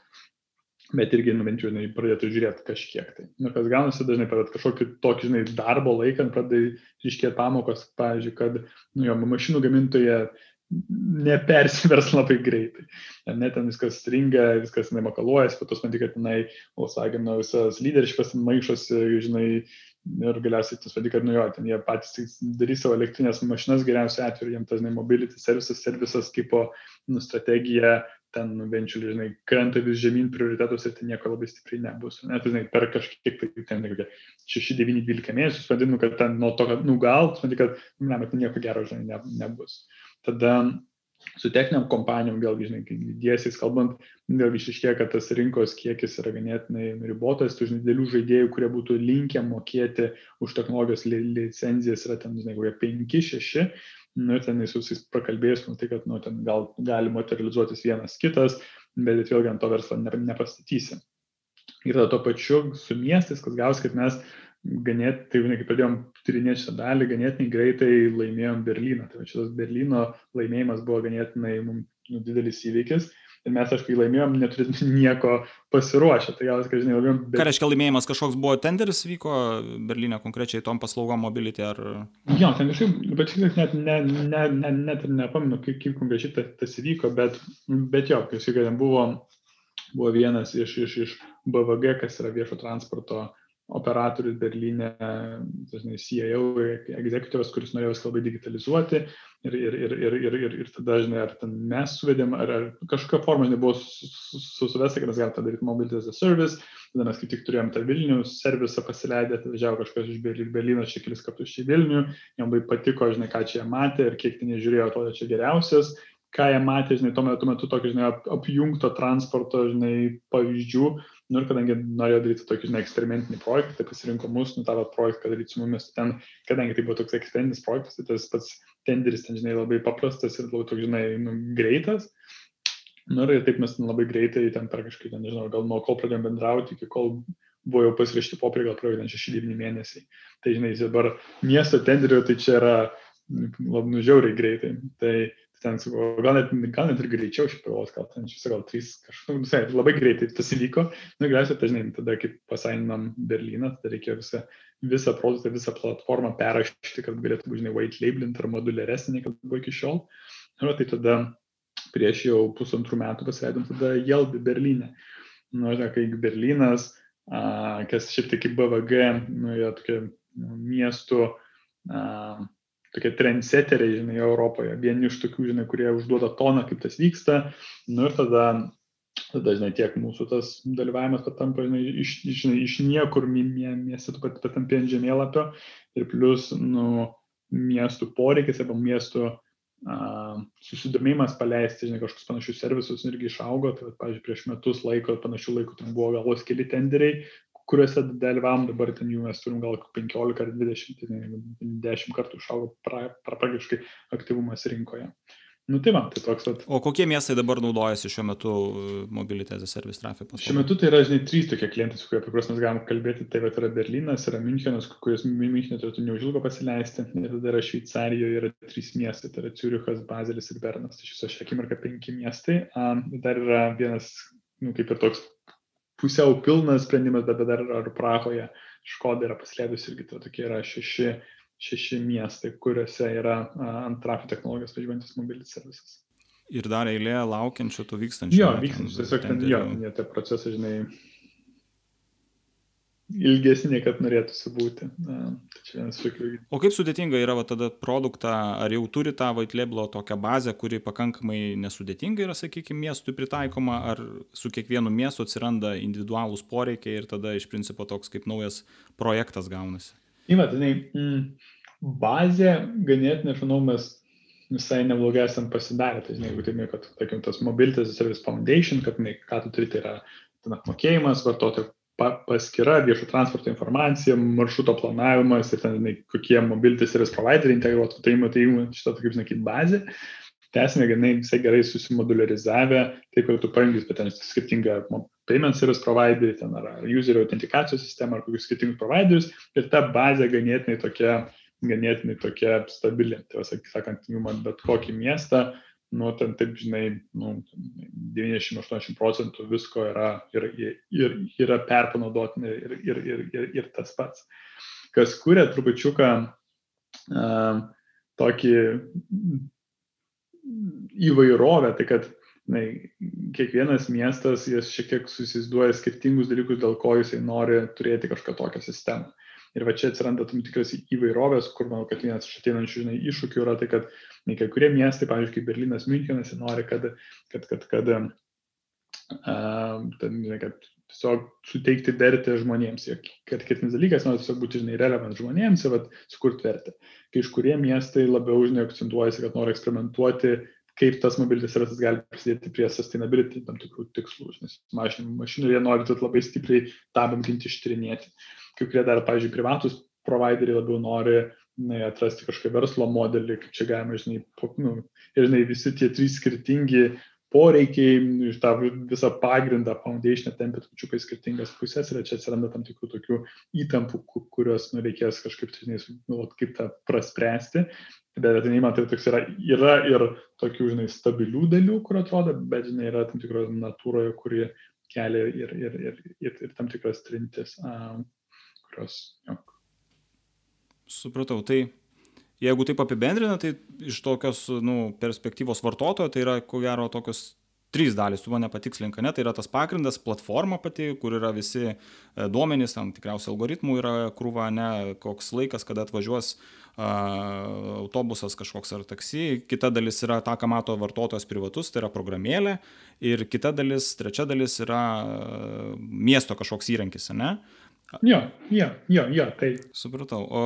bet irgi, nu, bent jau, žinai, pradėtų žiūrėti kažkiek tai. Nu, kas gaunasi dažnai, kad kažkokį tokį, žinai, darbo laiką pradeda iškėti pamokos, pavyzdžiui, kad, nu, jo, mašinų gamintoje nepersivers labai greitai. Ne, ten viskas stringa, viskas nemakaluojasi, po to matai, kad tenai, Volkswagen visas lyderšpas maišosi, žinai, ir galiausiai tas vadinasi, kad nu jo, ten jie patys darys savo elektrinės mašinas geriausiu atveju, jiems tas, mobility services, servisas kaip nu, strategija ten nubenčiu, žinai, krenta vis žemyn prioritetus ir ten nieko labai stipriai nebus. Net, žinai, per kažkiek, tai ten, kokie 6, 9, 12 mėnesius, vadinu, kad ten nuo to, kad, nu gal, vadinu, kad, ne, bet nieko gero, žinai, ne, nebus. Tada su techniniam kompanijom, vėlgi, žinai, kai diesiais kalbant, vėlgi išriškėja, kad tas rinkos kiekis yra ganėtinai ribotas, tu žinai, dėlių žaidėjų, kurie būtų linkę mokėti už technologijos li licenzijas, yra ten, žinai, kokie 5-6 nu, ten su visais prakalbėjus, nu, tai kad, nu, ten gal gali materializuotis vienas kitas, bet vėlgi ant to verslo ne, nepastatysi. Ir to pačiu su miestais, kas gaus, kad mes ganėtinai, jau kai pradėjom tyrinėti šią dalį, ganėtinai greitai laimėjom Berlyną. Tai šitas Berlyno laimėjimas buvo ganėtinai mums nu, didelis įvykis ir mes, aišku, laimėjom, neturėtume nieko pasiruošę. Tai gal, kad, žinai, laimėjom. Bet... Ką reiškia laimėjimas, kažkoks buvo tenderis vyko Berlyne konkrečiai tom paslaugom mobility ar... Jo, ten kažkaip, bet šiek tiek net, ne, ne, ne, net ir nepamenu, kaip, kaip konkrečiai tas, tas įvyko, bet, bet jo, kai jis buvo, buvo vienas iš, iš, iš BVG, kas yra viešo transporto operatorius Berlyne, dažnai CIO, executivas, kuris norėjo viską labai digitalizuoti. Ir, ir, ir, ir, ir, ir, ir tada, žinai, ar ten mes suvedėm, ar, ar kažkokia forma nebuvo susuvesta, kad mes galime tą daryti mobile as a service, tada mes kaip tik turėjom tą Vilnių servisą pasileidę, atvažiavo kažkas iš Berlyno čia kelis kartus čia Vilnių, jam labai patiko, žinai, ką čia jie matė ir kiek ten jie žiūrėjo, atrodo čia geriausias, ką jie matė, žinai, tuo metu, metu tokio, žinai, apjungto transporto, žinai, pavyzdžių, Nu ir kadangi norėjo daryti tokį, žinai, eksperimentinį projektą, tai pasirinko mus, nu tą projektą daryti su mumis. Ten, kadangi tai buvo toks eksperimentinis projektas, tai tas pats tenderis ten, žinai, labai paprastas ir labai toks, žinai, nu, greitas. Nu ir taip mes ten labai greitai, ten per kažkaip, ten, nežinau, gal nuo kol pradėjome bendrauti, iki kol buvo jau pasirašyti popieriai, gal praėjo ten 6-9 mėnesiai. Tai, žinai, dabar miesto tenderio, tai čia yra labai nužiauriai greitai. Tai ten, gal net, gal net ir greičiau iš pirmos, gal ten šis, gal trys, kažkaip, visai, labai greitai tas įvyko. Na, galiausiai, tai žinai, tada, kai pasaininam Berliną, tada reikėjo visą, visą produktą, visą platformą perrašyti, kad galėtų būti, žinai, white labelint ar moduliaresnė, kad buvo iki šiol. Na, tai tada prieš jau pusantrų metų pasileidom tada Jelbi Berlyne. Na, nu, žinai, kai Berlynas, a, kas šiaip tai kaip BVG, nu, jie tokie nu, miestų, a, tokie trendseteriai, žinai, Europoje, vieni iš tokių, žinai, kurie užduoda toną, kaip tas vyksta. Nu ir tada, tada žinai, tiek mūsų tas dalyvavimas patampa, žinai, iš, žinai, iš niekur pat patampi ant žemėlapio ir plus, nu, miestų poreikis arba miestų uh, susidomėjimas paleisti, žinai, kažkokius panašius servisus irgi išaugo. Tai, pavyzdžiui, prieš metus laiko, panašių laikų ten buvo gal vos keli tenderiai, kuriuose dalyvavom, dabar ten jų mes turim gal 15 ar 20, tai 10 kartų išaugo pra, pra, praktiškai aktyvumas rinkoje. Nu tai man, tai toks. At... O kokie miestai dabar naudojasi šiuo metu uh, Service Traffic paslaugą? Šiuo metu tai yra, žinai, trys tokie klientai, su apie kuriuos mes galim kalbėti. Tai yra Berlynas, yra Münchenas, kuris Münchenė turėtų neužilgo pasileisti. Ir tada yra Šveicarijoje, yra trys miestai. Tai yra Ciurichas, Bazelis ir Bernas. Tai iš viso šią akimirką penki miestai. Dar yra vienas, nu, kaip ir toks pusiau pilnas sprendimas, bet dar ar Prahoje Škoda yra pasileidus irgi to tokie yra šeši, šeši miestai, kuriuose yra ant trafio technologijos važiuojantis mobilis servisas. Ir dar eilė laukiančių tų vykstančių. Jo, vykstančių, tiesiog ten, jo, jie tie procesai, žinai, ilgesnė, kad norėtųsi būti. Tai o kaip sudėtinga yra va, tada produktą, ar jau turi tą vaitlėblo tokią bazę, kuri pakankamai nesudėtinga yra, sakykime, miestui pritaikoma, ar su kiekvienu miestu atsiranda individualūs poreikiai ir tada iš principo toks kaip naujas projektas gaunasi? Įmat, žinai, mm, bazė ganėtinai, manau, mes visai neblogai esam pasidarę. Tai, žinai, jeigu tai, kad, tarkim, tas Mobility Service Foundation, kad, žinai, ką tu turi, tai yra ten apmokėjimas vartotojų paskyra, viešo transporto informacija, maršruto planavimas ir ten, kokie mobility service provideriai integruotų, tai matai, šitą, kaip sakyti, bazę. Tai esame ganai visai gerai susimodularizavę, taip kad tu paimkis, bet ten skirtingą payment service providerį, ten ar user autentikacijos sistemą, ar kokius skirtingus providerius ir ta bazė ganėtinai tokia, ganėtinai tokia stabili. Tai, sakant, man bet kokį miestą nu, ten taip, žinai, nu, 90-80 procentų visko yra, ir, ir, yra perpanaudotina ir, ir, ir, ir, ir tas pats. Kas kūrė trupučiuką uh, tokį įvairovę, tai kad na, kiekvienas miestas, jis šiek tiek susizduoja skirtingus dalykus, dėl ko jisai nori turėti kažkokią tokią sistemą. Ir va čia atsiranda tam tikras įvairovės, kur manau, kad vienas iš ateinančių žinai, iššūkių yra tai, kad na, kai kurie miestai, pavyzdžiui, kaip Berlynas, Münchenas, nori, kad, kad, kad, kad, uh, ten, žinai, kad tiesiog suteikti vertę žmonėms. Ir kitinis dalykas, nori tiesiog būti, žinai, relevant žmonėms ir vat, sukurti vertę. Kai iš kurie miestai labiau, žinai, akcentuojasi, kad nori eksperimentuoti kaip tas mobilis rasas gali prisidėti prie sustainability tam tikrų tikslų, nes mažinimo mašinų jie nori labai stipriai tą bankinti ištyrinėti. Kai kurie dar, pavyzdžiui, privatus provideriai labiau nori na, atrasti kažkokį verslo modelį, kaip čia galima, žinai, po, nu, ir žinai, visi tie trys skirtingi poreikiai, tą visą pagrindą, foundationą tempia trupučiukai skirtingas pusės ir čia atsiranda tam tikrų tokių įtampų, kuriuos nu, reikės kažkaip, žinai, nu, kaip tą praspręsti. Bet atinimas tai toks yra, yra ir tokių, žinai, stabilių dalių, kur atrodo, bet, žinai, yra tam tikro natūroje, kuri kelia ir, ir, ir, ir, ir tam tikras trintis, um, kurios. Jo. Supratau, tai jeigu taip apibendrina, tai iš tokios nu, perspektyvos vartotojo, tai yra, ko gero, tokios trys dalys, tu mane patikslink, ne, tai yra tas pagrindas, platforma pati, kur yra visi e, duomenys, tam tikriausiai algoritmų yra krūva, ne, koks laikas, kada atvažiuos a, autobusas kažkoks ar taksi, kita dalis yra ta, ką mato vartotojas privatus, tai yra programėlė ir kita dalis, trečia dalis yra miesto kažkoks įrankis, ne? Jo, jo, jo, jo, tai. Supratau. O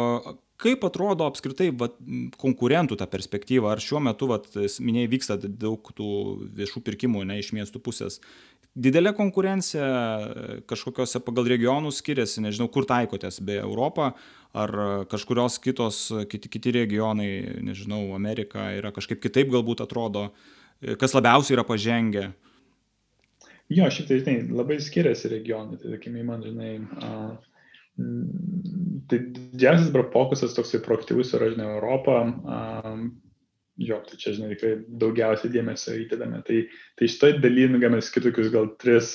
kaip atrodo apskritai vat, konkurentų ta perspektyva? Ar šiuo metu, vat, minėjai, vyksta daug tų viešų pirkimų ne, iš miestų pusės? Didelė konkurencija kažkokiose pagal regionus skiriasi, nežinau, kur taikotės, be Europą, ar kažkurios kitos, kiti, kiti regionai, nežinau, Amerika yra kažkaip kitaip galbūt atrodo, kas labiausiai yra pažengę? Jo, šitai, žinai, labai skiriasi regionai, tai, sakykime, man, žinai, uh, tai didžiausias dabar fokusas toksai proaktyvus yra, žinai, Europą, um, jo, tai čia, žinai, tikrai daugiausiai dėmesio įdedame. Tai, tai šitoj daly, nu, galime skirti tokius gal tris,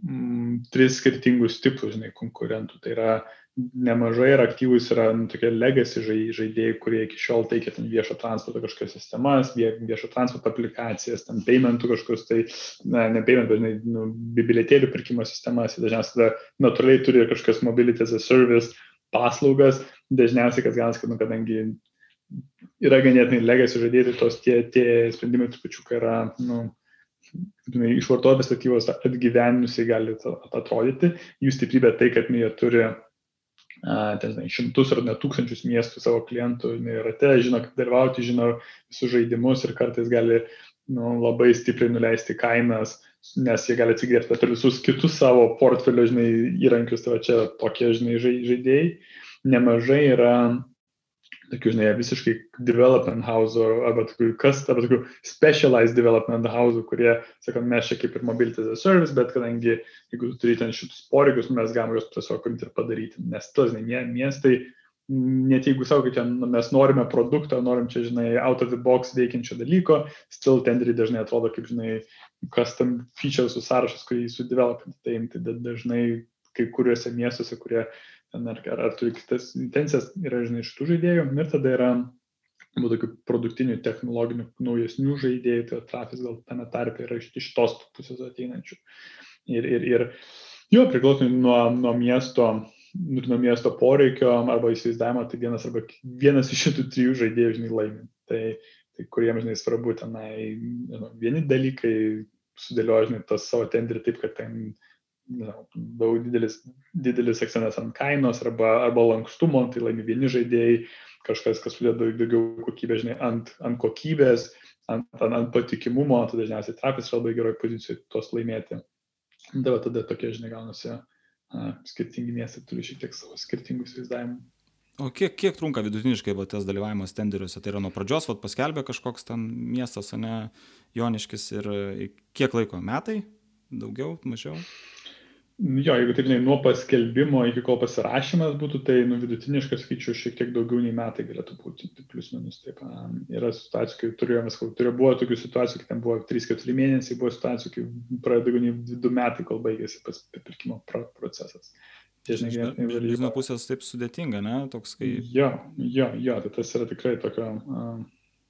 mm, tris skirtingus tipus, žinai, konkurentų. Tai yra nemažai ir aktyvus yra nu, tokie legacy žaidėjai, kurie iki šiol teikia ten viešo transporto kažkokias sistemas, viešo transporto aplikacijas, ten paymentų kažkokius, tai, na, ne payment, bet, nu, bilietėlių pirkimo sistemas, dažniausiai tada natūraliai turi kažkokias mobility as a service paslaugas, dažniausiai kas ganas, kad, nu, kadangi yra ganėtinai legacy žaidėjai, tai tos tie, tie sprendimai trupučiukai yra, nu, iš vartotojų perspektyvos atgyvenusiai gali atrodyti. Jų stiprybė tai, kad nu, jie turi ten, šimtus ar net tūkstančius miestų savo klientų rate, žino, kaip dalyvauti, žino visus žaidimus ir kartais gali nu, labai stipriai nuleisti kainas, nes jie gali atsigėrti per visus kitus savo portfelio, žinai, įrankius, tai va čia tokie, žinai, žaidėjai. Nemažai yra tokių, žinai, visiškai development house arba tokių, kas, arba tokių specialized development house, kurie, sakant, mes čia kaip ir mobility as a service, bet kadangi, jeigu tu turi ten šitus poreikius, mes galime juos tiesiog imti ir padaryti, nes tos, žinai, miestai, net jeigu savo, kad ten nu, mes norime produktą, norim čia, žinai, out of the box veikiančio dalyko, still tenderiai dažnai atrodo kaip, žinai, custom features sąrašas, kurį sudevelopinti, tai imti dažnai kai kuriuose miestuose, kurie ar, ar, ar turi kitas intencijas, yra, žinai, iš tų žaidėjų. Ir tada yra buvo tokių produktinių, technologinių, naujesnių žaidėjų, tai trafis gal tame tarpe yra iš, iš tos pusės ateinančių. Ir, ir, ir jo, priklausomai nuo, nuo miesto, nuo miesto poreikio arba įsivaizdavimo, tai vienas arba vienas iš šitų trijų žaidėjų, žinai, laimi. Tai, tai kuriems, žinai, svarbu tenai, žinai, vieni dalykai sudėlioja, žinai, tas savo tenderį taip, kad ten daug didelis, didelis akcentas ant kainos arba, arba lankstumo, tai laimi vieni žaidėjai, kažkas, kas sudeda daugiau kokybės, žinai, ant, ant kokybės, ant, ant, ant patikimumo, tai dažniausiai trapis labai geroje pozicijoje tuos laimėti. Tai va tada tokie, žinai, gaunasi a, skirtingi miestai, turi šiek tiek savo skirtingus įsivaizdavimus. O kiek, kiek trunka vidutiniškai va, tas dalyvavimas tenderiuose? Tai yra nuo pradžios, va, paskelbė kažkoks ten miestas, ne Joniškis ir kiek laiko? Metai? Daugiau, mažiau? Jo, jeigu taip, žinai, nuo paskelbimo iki kol pasirašymas būtų, tai nu, vidutiniškai, sakyčiau, šiek tiek daugiau nei metai galėtų būti, tai plus minus. Taip, yra situacijų, kai turėjome, turėjo, buvo tokių situacijų, kai ten buvo 3-4 mėnesiai, buvo situacijų, kai praėjo daugiau nei 2 metai, kol baigėsi pirkimo procesas. Žinai, vieno pusės taip sudėtinga, ne? Toks, kai... Jo, jo, jo, tai tas yra tikrai tokio... Uh,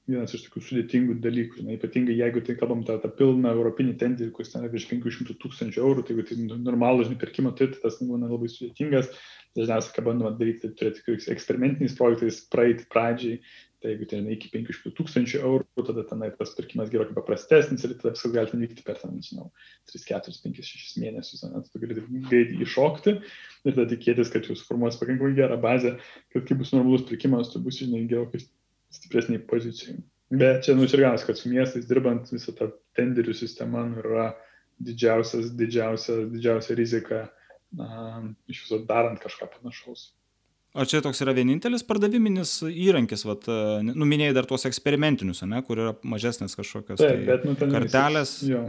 vienas iš tokių sudėtingų dalykų, žinai, ypatingai jeigu tai kalbam tą, tą pilną europinį tenderį, kuris ten yra virš 500 tūkstančių eurų, tai jeigu tai normalų, žinai, pirkimo tai tas būna labai sudėtingas, dažniausiai, ką bandoma daryti, tai turėti eksperimentiniais projektais praeiti pradžiai, tai jeigu ten iki 500 tūkstančių eurų, tada tenai tas pirkimas gerokai paprastesnis ir tada viskas gali ten vykti per, ten, nežinau, 3, 4, 5, 6 mėnesius, net tu gali greitai iššokti ir tada tikėtis, kad jūs formuos pakankamai gerą bazę, kad kai bus normalus pirkimas, tu bus, žinai, gerokai stipresniai pozicijai. Bet čia nučirganas, kad su miestais dirbant visą tą tenderių sistemą nu, yra didžiausias, didžiausia, didžiausia rizika na, iš viso darant kažką panašaus. Ar čia toks yra vienintelis pardaviminis įrankis, vat, numinėjai dar tuos eksperimentinius, ne, kur yra mažesnės kažkokios Taip, tai bet, nu, kartelės? Visi, jo.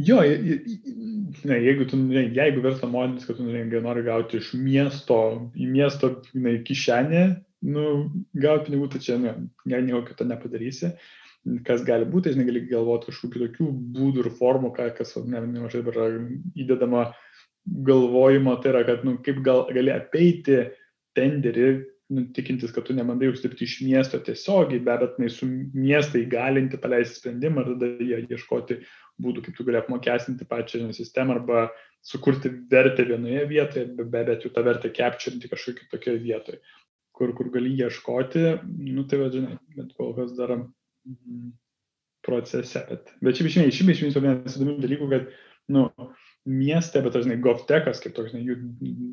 Jo, ne, jeigu, tu, jeigu verslo modelis, kad tu ne, nori gauti iš miesto į miesto ne, kišenę, nu, gauti pinigų, tai čia ne, nieko kito nepadarysi. Kas gali būti, žinai, gali galvoti kažkokių tokių būdų ir formų, ką, kas ne, nemažai yra įdedama galvojimo, tai yra, kad, nu, kaip gal, gali apeiti tenderį, nu, tikintis, kad tu nemandai uždirbti iš miesto tiesiogiai, bet tai su miestai galinti paleisti sprendimą ir tada jie ieškoti būdų, kaip tu gali apmokestinti pačią sistemą arba sukurti vertę vienoje vietoje, bet, bet jau tą vertę capturinti kažkokį tokioje vietoje, kur, kur gali ieškoti, nu tai vadinai, bet kol kas dar mm, procese. Bet, bet šiaip išmėjai, šiaip išmėjai vienas įdomių dalykų, kad, nu, mieste, bet dažnai GovTechas, kaip toks, jų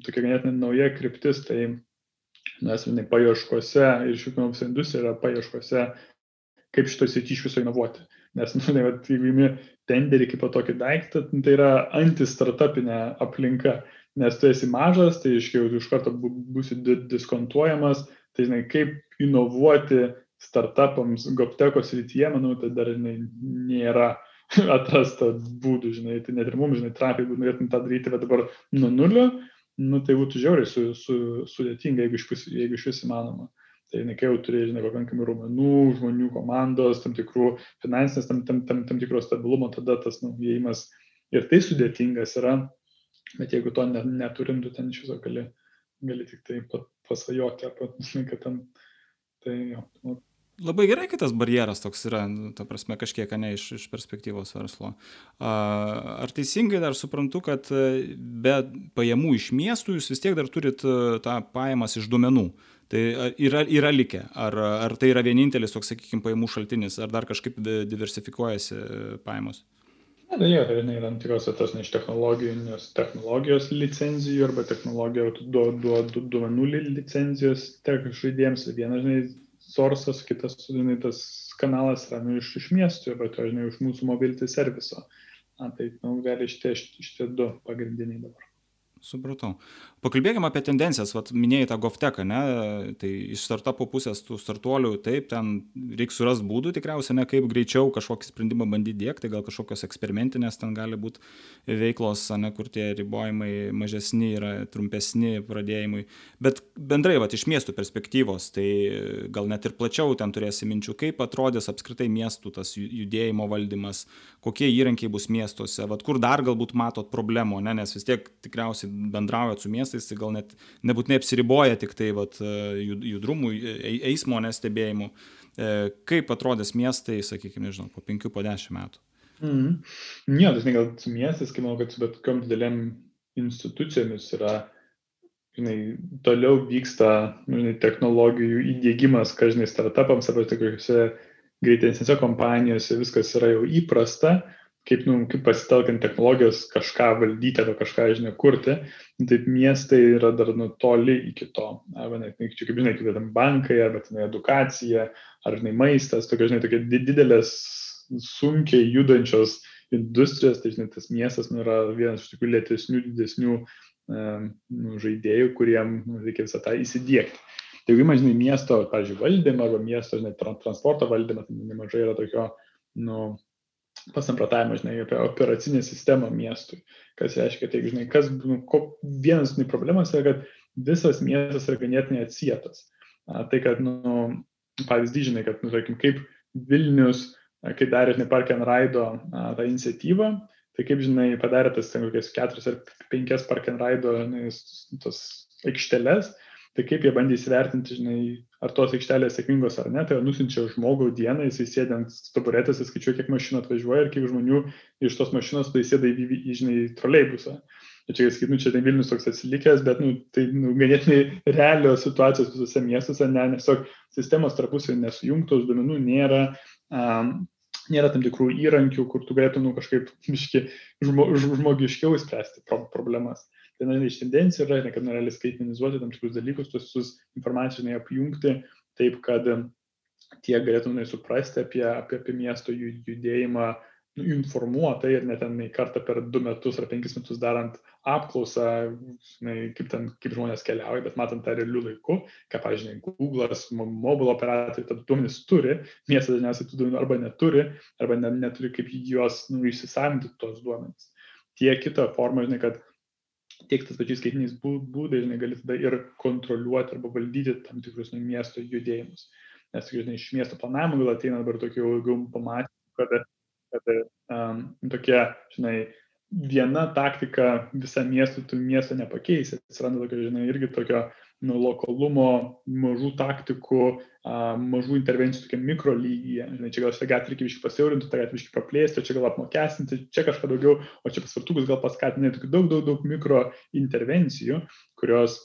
tokia ganėtinai nauja kryptis, tai mes, žinai, paieškose ir švietimo visa industrija yra paieškose, kaip šitoj srity iš viso inovuoti. Nes, nu, tai, vat, jeigu įimi tenderį kaip tokį daiktą, tai yra antistartupinė aplinka, nes tu esi mažas, tai iškiau iš karto būsi diskontuojamas, tai žinai, kaip inovuoti startupams GovTechos rytyje, manau, tai dar žinai, nėra atrasta būdų, žinai, tai net ir mums, žinai, trapiai, jeigu norėtum tą daryti, bet dabar nuo nulio, nu, tai būtų žiauriai su, su, sudėtinga, jeigu iš, jeigu iš vis įmanoma. Tai ne kai jau turi, žinai, pakankamai raumenų, žmonių komandos, tam tikrų finansinės, tam, tam, tam, tam tikro stabilumo, tada tas naujėjimas ir tai sudėtingas yra, bet jeigu to ne, neturim, tu ten iš viso gali, gali tik tai pasvajoti, arba, žinai, kad ten, tai jo. Nu. Labai gerai, kad tas barjeras toks yra, nu, ta prasme, kažkiek, ne, iš, iš perspektyvos verslo. Ar teisingai dar suprantu, kad e, be pajamų iš miestų jūs vis tiek dar turit e, tą pajamas iš duomenų? Tai yra, yra likę. Ar, ar tai yra vienintelis toks, sakykime, pajamų šaltinis, ar dar kažkaip diversifikuojasi pajamos? Na, tai jie yra, yra tam tikros tos ne iš technologijos, technologijos licenzijų arba technologijos duomenų du, du, licenzijos tech žaidėjams. Vienas, žinai, sourcas, kitas, žinai, tas kanalas yra nu, iš, iš miestų, bet, žinai, iš mūsų mobility serviso. Na, tai, nu, gali šitie, šitie du pagrindiniai dabar. Supratau. Pakalbėkime apie tendencijas, Vat, minėjai tą GovTech, ne? tai iš startupo pusės tų startuolių, taip, ten reikia surasti būdų tikriausiai, ne kaip greičiau kažkokį sprendimą bandyti dėkti, gal kažkokios eksperimentinės ten gali būti veiklos, ne, kur tie ribojimai mažesni yra, trumpesni pradėjimui. Bet bendrai, vat, iš miestų perspektyvos, tai gal net ir plačiau ten turėsi minčių, kaip atrodys apskritai miestų tas judėjimo valdymas, kokie įrankiai bus miestuose, vat, kur dar galbūt matot problemų, ne? nes vis tiek tikriausiai bendraujat su miestais, tai gal net nebūtinai apsiriboja tik tai vat, judrumų, e, eismo nestebėjimu. E, kaip atrodys miestai, sakykime, nežinau, po 5-10 po metų? Mm. Ne, dažnai gal su miestais, kai manau, kad su bet kokiam dideliam institucijomis yra, žinai, toliau vyksta nu, žinai, technologijų įdėgymas, ką žinai, startupams arba tokiuose greitesnėse kompanijose viskas yra jau įprasta, kaip, nu, kaip pasitelkiant technologijos kažką valdyti arba kažką, žinai, kurti, taip miestai yra dar nu toli iki to. Arba net, čia kaip žinai, kaip ten bankai, arba ten edukacija, ar žinai, maistas, tokia, žinai, tokia didelės, sunkiai judančios industrijos, tai žinai, tas miestas nu, yra vienas iš tokių lėtesnių, didesnių nu, žaidėjų, kuriem nu, reikia visą tą įsidėkti. Tai jeigu imame, žinai, miesto, pavyzdžiui, valdymą arba miesto, žinai, transporto valdymą, tai nemažai yra tokio, nu, pasamprotavimą, žinai, apie operacinę sistemą miestui. Kas reiškia, tai, žinai, kas, nu, ko, vienas žinai, problemas yra, kad visas miestas yra ganėtinai atsietas. A, tai, kad, nu, pavyzdį, žinai, kad, nu, tarkim, kaip Vilnius, a, kai darė, žinai, Park and Ride tą iniciatyvą, tai kaip, žinai, padarė tas, ten, kokias keturias ar penkias Park and Ride, žinai, tos aikšteles, tai kaip jie bandė įsivertinti, žinai, ar tos aikštelės sėkmingos ar ne, tai nusinčia žmogų dieną, jisai sėdė ant taburetės, skaičiuoja, kiek mašinų atvažiuoja ir kiek žmonių iš tos mašinos tai sėda į, į, į žinai, troleibusą. Ir čia, sakyt, nu, čia tai Vilnius toks atsilikęs, bet, nu, tai, nu, ganėtinai realios situacijos visose miestuose, ne, nes tiesiog sistemos tarpusai nesujungtos, duomenų nėra, um, nėra tam tikrų įrankių, kur tu galėtum, nu, kažkaip, miški, žmo, žmogiškiau įspręsti problemas viena iš tendencijų yra, kad norėlė skaitmenizuoti tam tikrus dalykus, tuos visus informacijos apjungti taip, kad tie galėtume suprasti apie, apie, apie miesto judėjimą nu, informuotai ir net ten kartą per du metus ar penkis metus darant apklausą, ne, kaip, ten, kaip žmonės keliauja, bet matant tą realių laikų, ką, pavyzdžiui, Google'as, mobilo operatoriai, tad duomenys turi, miestas dažniausiai tų duomenų arba neturi, arba ne, neturi kaip juos nu, išsisavinti tos duomenys. Tie kita forma, žinai, kad tiek tas pačiais skaitiniais būdais, žinai, gali tada ir kontroliuoti arba valdyti tam tikrus nu, miesto judėjimus. Nes, žinai, iš miesto planavimo gal ateina dabar tokių daugiau pamatymų, kad, kad um, tokie, žinai, viena taktika visą miestą, tu miesto nepakeisi. Atsiranda tokio, žinai, irgi tokio nu, lokalumo, mažų taktikų, mažų intervencijų tokia mikro lygyje. Žinai, čia gal šitą gatvę reikia iški pasiaurinti, tą gatvę iški praplėsti, čia gal apmokestinti, čia kažką daugiau, o čia pasvartukus gal paskatinti tokių daug, daug, daug mikro intervencijų, kurios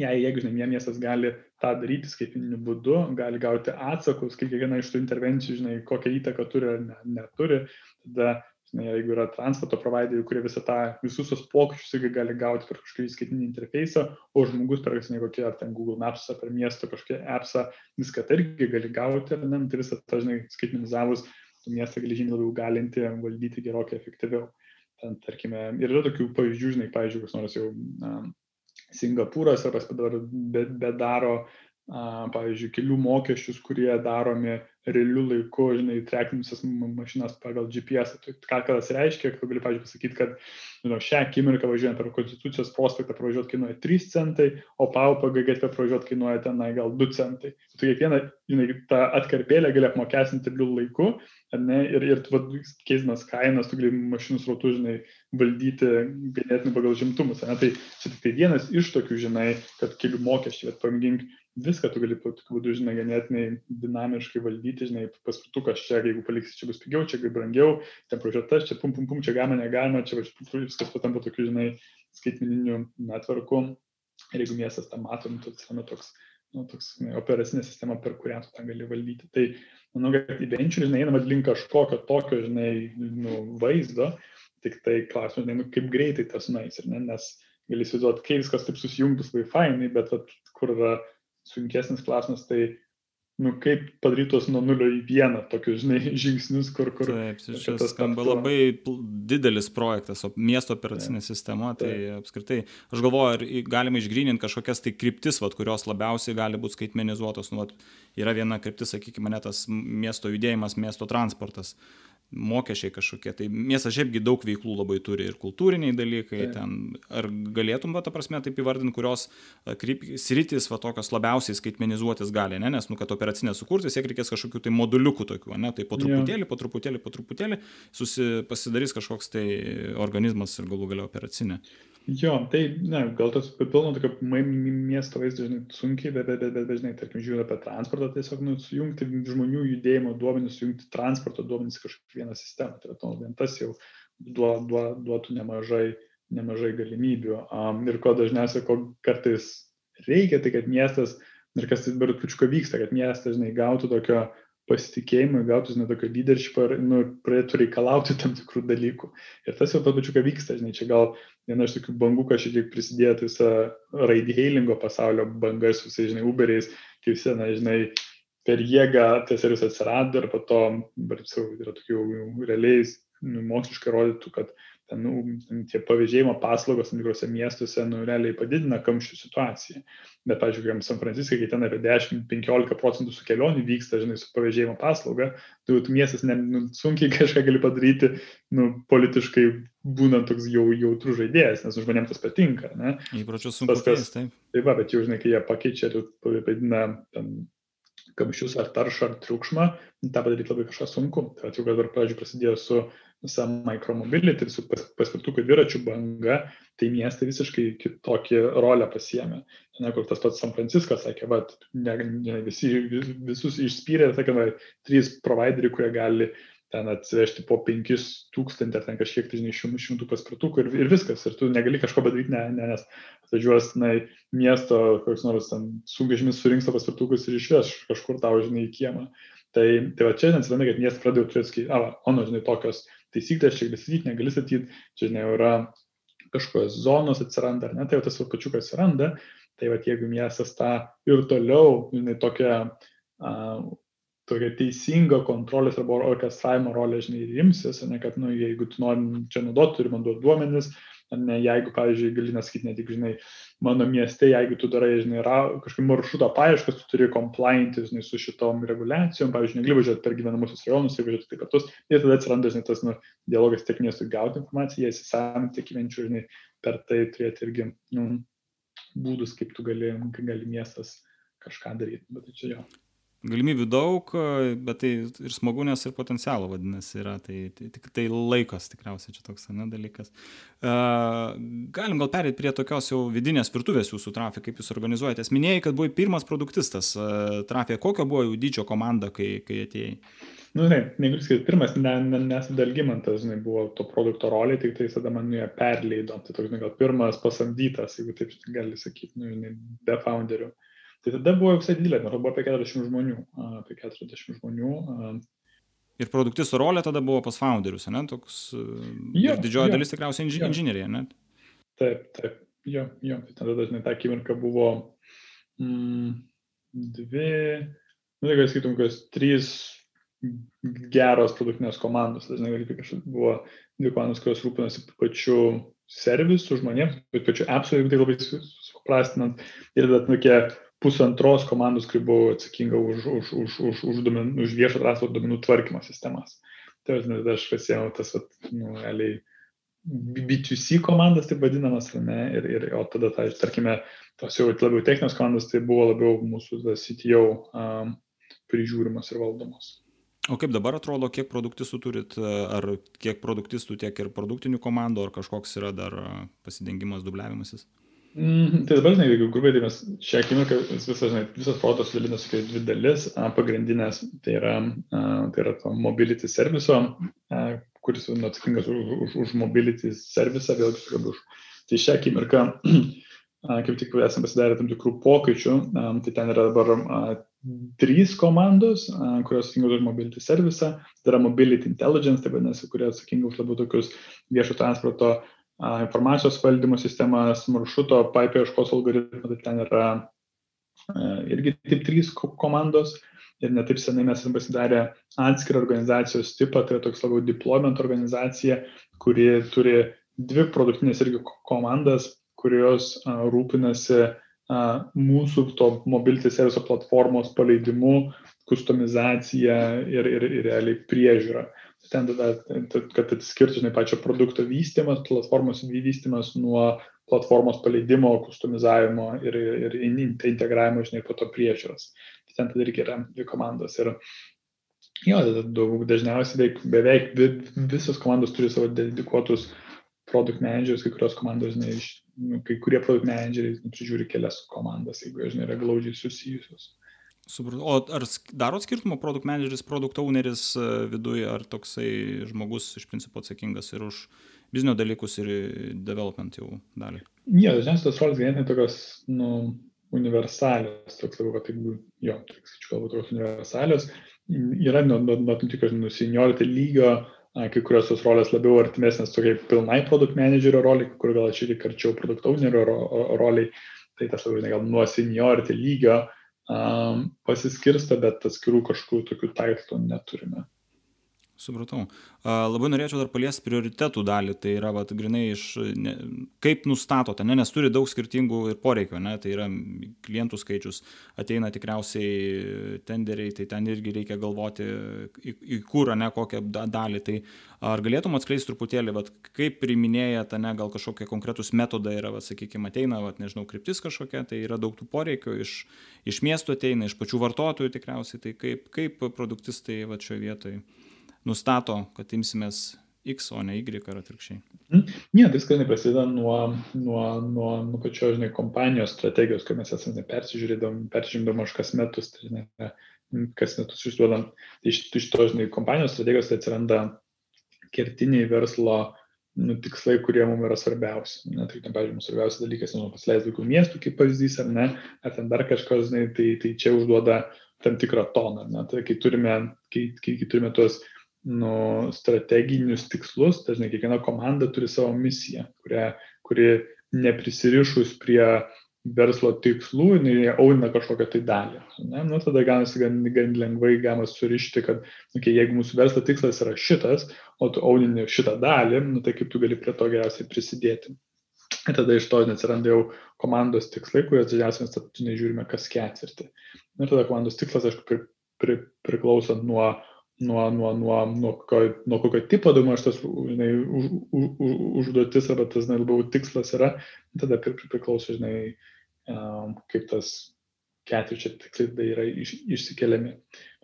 jei, jeigu, žinai, miestas gali tą daryti skaitmeniniu būdu, gali gauti atsakus, kaip kiekviena iš tų intervencijų, žinai, kokią įtaką turi ar ne, neturi, tada jeigu yra transporto provideriai, kurie visą tą, visus tos pokyčius irgi gali gauti per kažkokį skaitinį interfejsą, o žmogus per, žinai, kokie ar ten Google Maps, ar per miesto kažkokią appsą, viską tai irgi gali gauti, ar ne, tai visą tą, žinai, skaitinizavus, tu miestą gali žymiai labiau galinti valdyti gerokai efektyviau. Ten, tarkime, ir yra tokių pavyzdžių, žinai, pavyzdžiui, kas nors jau um, Singapūras ar dabar bedaro, be pavyzdžiui, kelių mokesčius, kurie daromi realiu laiku, žinai, trekinusias mašinas pagal GPS. Tai ką tas reiškia, kad gali, pavyzdžiui, pasakyti, kad žinau, šią akimirką važiuojant per Konstitucijos prospektą pravažiuoti kainuoja 3 centai, o paupą GGT pravažiuoti kainuoja tenai gal 2 centai. Tu kiekvieną, žinai, tą atkarpėlę gali apmokestinti realiu laiku, ne, ir, ir tu, keisdamas kainas, tu gali mašinų srautų, žinai, valdyti ganėtinai pagal žimtumus. Ne? Tai čia tik tai vienas iš tokių, žinai, kad kelių mokesčiai, bet pamėgink viską tu gali tokiu būdu, žinai, ganėtinai dinamiškai valdyti, žinai, paspirtukas čia, jeigu paliksi, čia bus pigiau, čia brangiau, ten prožetas, čia pum pum pum, čia galima, negalima, čia viskas patampa tokiu, žinai, skaitmeniniu netvarku. Ir jeigu miestas tą matom, tai atsiranda toks, nu, toks žinai, operacinė sistema, per kurią tu tą gali valdyti. Tai manau, kad į venture, žinai, einama link kažkokio tokio, žinai, nu, vaizdo, tik tai klausimas, žinai, nu, kaip greitai tas nueis, ne? nes gali įsivaizduoti, kai viskas taip susijungtus Wi-Fi, bet vat, kur yra sunkesnis klausimas, tai nu, kaip padarytos nuo nulio į vieną tokius, žinai, žingsnius, kur... kur Taip, šis skamba taptų... labai didelis projektas, o miesto operacinė Taip. sistema, tai Taip. apskritai, aš galvoju, ar galima išgrininti kažkokias tai kryptis, vat, kurios labiausiai gali būti skaitmenizuotos. Nu, vat, yra viena kryptis, sakykime, tas miesto judėjimas, miesto transportas. Uh, mokesčiai kažkokie. Tai miestas šiaipgi daug veiklų labai turi ir kultūriniai dalykai. Tai. Ten, ar galėtum, va, ta prasme, taip įvardinti, kurios kryp, sritis, va, tokios labiausiai skaitmenizuotis gali, ne? nes, nu, kad operacinė sukurti, siek reikės kažkokių tai moduliukų tokių, ne? Tai po truputėlį, ja. po truputėlį, po truputėlį susi, pasidarys kažkoks tai organizmas ir galų galia operacinė. Jo, tai, ne, gal tas papildomą tokio miesto vaizdą, žinai, sunkiai, bet, bet, bet, bet dažnai, tarkim, žiūrėjau apie transportą, tiesiog, nu, sujungti žmonių judėjimo duomenys, sujungti transporto duomenys kažkaip vieną sistemą, tai to, vien tas jau duo, duo, duotų nemažai, nemažai galimybių. Um, ir ko dažniausiai, ko kartais reikia, tai kad miestas, ir kas dabar tručko vyksta, kad miestas, žinai, gautų tokio pasitikėjimą, gautų, žinai, tokio leadershipą ir nu, pradėtų reikalauti tam tikrų dalykų. Ir tas jau pačiu, ką vyksta, žinai, čia gal viena iš tokių bangų, kad šiek tiek prisidėjo tai visą raidhailingo pasaulio bangas, visai, žinai, Uberiais, kai visi, na, žinai, per jėgą tas servisas atsirado ir po to, bet jau yra tokių realiai nu, moksliškai rodytų, kad ten, nu, tie pavėžėjimo paslaugos tam tikrose miestuose, nu, realiai padidina kamščių situaciją. Bet, pažiūrėjau, San Franciskai, kai ten apie 10-15 procentų su kelionių vyksta, žinai, su pavėžėjimo paslauga, tai jau miestas ne, nu, sunkiai kažką gali padaryti, nu, politiškai būnant toks jau jautrų žaidėjas, nes žmonėms tas patinka, ne? Įpročius sunku pakeisti, taip. Taip, va, bet jau, žinai, kai jie pakeičia ir padidina ten kamščius ar taršą ar triukšmą, tą padaryti labai kažką sunku. Tai jau dabar, pavyzdžiui, prasidėjo su visa micromobility su paspirtukų dviračių banga, tai miestai visiškai kitokį rolę pasiemė. Ne, kur tas pats San Franciskas sakė, va, ne, ne, visi, visus išspyrė sakė, va, trys provideriai, kurie gali ten atsivežti po 5000 ar ten kažkiek tai, žinai, šimtų, šimtų paspirtukų ir, ir viskas. Ir tu negali kažko padaryti, ne, ne, nes atvažiuos, na, miesto, koks nors ten sunkvežimis surinks to paspirtukus ir išveš kažkur tau, žinai, į kiemą. Tai, tai va čia atsiranda, kad miestas pradėjo turėti, sakyti, a, o, nu, žinai, tokios taisyklės, čia gali statyti, negali statyti, čia, žinai, yra kažkokios zonos atsiranda, ar ne, tai jau tas pačiukas atsiranda, tai va jeigu miestas tą ir toliau, žinai, tokią uh, tokia teisinga kontrolės arba orkestravimo rolė, žinai, imsis, ne, kad, nu, jeigu tu nori čia naudoti, turi man duoti duomenis, ne, jeigu, pavyzdžiui, gali nesakyti ne tik, žinai, mano mieste, jeigu tu darai, žinai, ra, kažkokį maršruto paieškas, tu turi complianti, žinai, su šitom reguliacijom, pavyzdžiui, negali važiuoti per gyvenamusius rajonus, jeigu važiuoti taip kartus, ir tada atsiranda, žinai, tas, nu, dialogas tiek miestui gauti informaciją, įsisavinti, tiek gyvenčių, žinai, per tai turėti irgi, nu, būdus, kaip tu gali, gali miestas kažką daryti, bet tai čia jo galimybių daug, bet tai ir smagu, nes ir potencialo vadinasi yra, tai, tai tik tai laikas tikriausiai čia toks ne, dalykas. Uh, galim gal perėti prie tokios jau vidinės virtuvės jūsų trafik, kaip jūs organizuojate. Minėjai, kad buvai pirmas produktistas trafik, kokio buvo jų dydžio komanda, kai, kai atėjai? Nu, ne, negaliu sakyti, pirmas, ne, ne, nesidalgymantas, žinai, buvo to produkto rolė, tik tai tada man jie perleido, tai toks, žinai, gal pirmas pasamdytas, jeigu taip gali sakyti, nu, ne, be founderių. Uh, Tai tada buvo visai didelė, buvo apie 40 žmonių. Apie 40 žmonių. Ir produktistų rolė tada buvo pas founderius, ne? Toks, jo, didžioji jo. dalis tikriausiai inži inžinierija, ne? Taip, taip. Jo, jo. Tai tada dažnai ta akimirka buvo mm, dvi, nu, tai skaitum, kas trys geros produktinės komandos. Dažnai buvo dvi komandos, kurios rūpinasi pačiu servisu žmonėms, pačiu appsu, jeigu tai labai suprastinant. Ir tada tokie pusantros komandos, kai buvau atsakinga už, už, už, už, už, duomenų, už viešo transporto duomenų tvarkymo sistemas. Tai aš pasėmiau tas, vat, nu, realiai, B2C komandas, taip vadinamas, ne, ir, ir, o tada, tai, tarkime, tos jau labiau techninės komandos, tai buvo labiau mūsų CTO um, prižiūrimos ir valdomos. O kaip dabar atrodo, kiek produktistų turit, ar kiek produktistų, tiek ir produktinių komandų, ar kažkoks yra dar pasidengimas, dubliavimasis? Mm, tai dabar, žinai, jeigu grubiai, tai mes šią akimirką visas, žinai, visas protas dalinasi kaip dvi dalis. Pagrindinės tai yra, tai yra to mobility serviso, kuris nu, atsakingas už, už, už mobility servisą, vėlgi su už. Tai šią akimirką, kaip tik esame pasidarę tam tikrų pokyčių, tai ten yra dabar trys komandos, kurios atsakingos už mobility servisą, tai yra mobility intelligence, tai vadinasi, kurie atsakingi už labiau tokius viešo transporto informacijos valdymo sistemas, maršruto paieškos algoritmą, tai ten yra irgi taip trys komandos. Ir netaip senai mes esame pasidarę atskirą organizacijos tipą, tai yra toks labiau deployment organizacija, kuri turi dvi produktinės irgi komandas, kurios rūpinasi mūsų to mobility serviso platformos paleidimu, kustomizacija ir, ir, ir realiai priežiūra ten tada, kad atskirtų, žinai, pačio produkto vystimas, platformos vystimas nuo platformos paleidimo, kustomizavimo ir, ir integravimo, žinai, po to priežiūros. Tai ten tada irgi yra dvi komandos. Ir jo, daug, dažniausiai beveik, beveik visos komandos turi savo dedikuotus produkt managerius, kai kurios komandos, žinai, iš, nu, kai kurie produkt manageriai prižiūri kelias komandas, jeigu, žinai, yra glaudžiai susijusios. Supratau. O ar darot skirtumą produkt manageris, produkt owneris e, viduje, ar toksai žmogus iš principo atsakingas ir už biznio dalykus ir development jau dalį? Ne, dažniausiai tos rolės ganėtinai tokios, nu, universalios, toks labiau, kad tai būtų, jo, sakyčiau, galbūt tokios universalios. Yra nuo, nuo, nuo tam tikros, nu, seniority lygio, kai kurios tos rolės labiau artimesnės tokiai pilnai produkt managerio roliai, kur gal šiek tiek arčiau produkt ownerio roliai, tai tas labiau, gal nuo seniority lygio um, pasiskirsta, bet atskirų kažkokių tokių taitlų neturime. Supratau. Labai norėčiau dar paliesti prioritetų dalį, tai yra, vat, grinai iš, ne, kaip nustatote, ne, nes turi daug skirtingų ir poreikių, ne, tai yra klientų skaičius, ateina tikriausiai tenderiai, tai ten irgi reikia galvoti, į, į kurą, ne, kokią dalį. Tai ar galėtum atskleisti truputėlį, vat, kaip priminėjate, ne, gal kažkokie konkretus metodai yra, vat, sakykime, ateina, vat, nežinau, kryptis kažkokia, tai yra daug tų poreikių, iš, iš miesto ateina, iš pačių vartotojų tikriausiai, tai kaip, kaip produktistai vat, šioje vietoje nustato, kad imsimės X, o ne Y ar atvirkščiai. Mm. Ne, viskas neprasideda nuo, nuo, nuo, nuo pačios, žinai, kompanijos strategijos, kai mes esame persižiūrėdam, peržiūrėdam už kas metus, tai, žinai, kas metus išduodam. Tai iš, iš to, žinai, kompanijos strategijos tai atsiranda kertiniai verslo nu, tikslai, kurie mums yra svarbiausi. Na, tai, ten, pavyzdžiui, mums svarbiausias dalykas, žinoma, pasileisti daugiau miestų, kaip pavyzdys, ar ne, ar ten dar kažkas, žinai, tai, tai čia užduoda tam tikrą toną. Na, tai kai turime, kai, kai, kai turime tuos nu, strateginius tikslus, dažnai kiekviena komanda turi savo misiją, kuria, kuri neprisirišus prie verslo tikslų, jinai auna kažkokią tai dalį. Ne? Nu, tada gaunasi gan, gan lengvai galima surišti, kad okay, jeigu mūsų verslo tikslas yra šitas, o tu aunini šitą dalį, nu, tai kaip tu gali prie to geriausiai prisidėti. Ir tada iš to atsiranda jau komandos tikslai, kurie dažniausiai mes tarptautiniai žiūrime kas ketvirtį. Ir tada komandos tikslas, aišku, pri, pri, priklauso nuo nuo, nuo, nuo, nuo, kokio, nuo kokio tipo daugmaž tas žinai, už, už, už, užduotis arba tas žinai, labiau tikslas yra, tada priklauso, žinai, um, kaip tas ketvirčio tikslai tai yra iš, išsikeliami.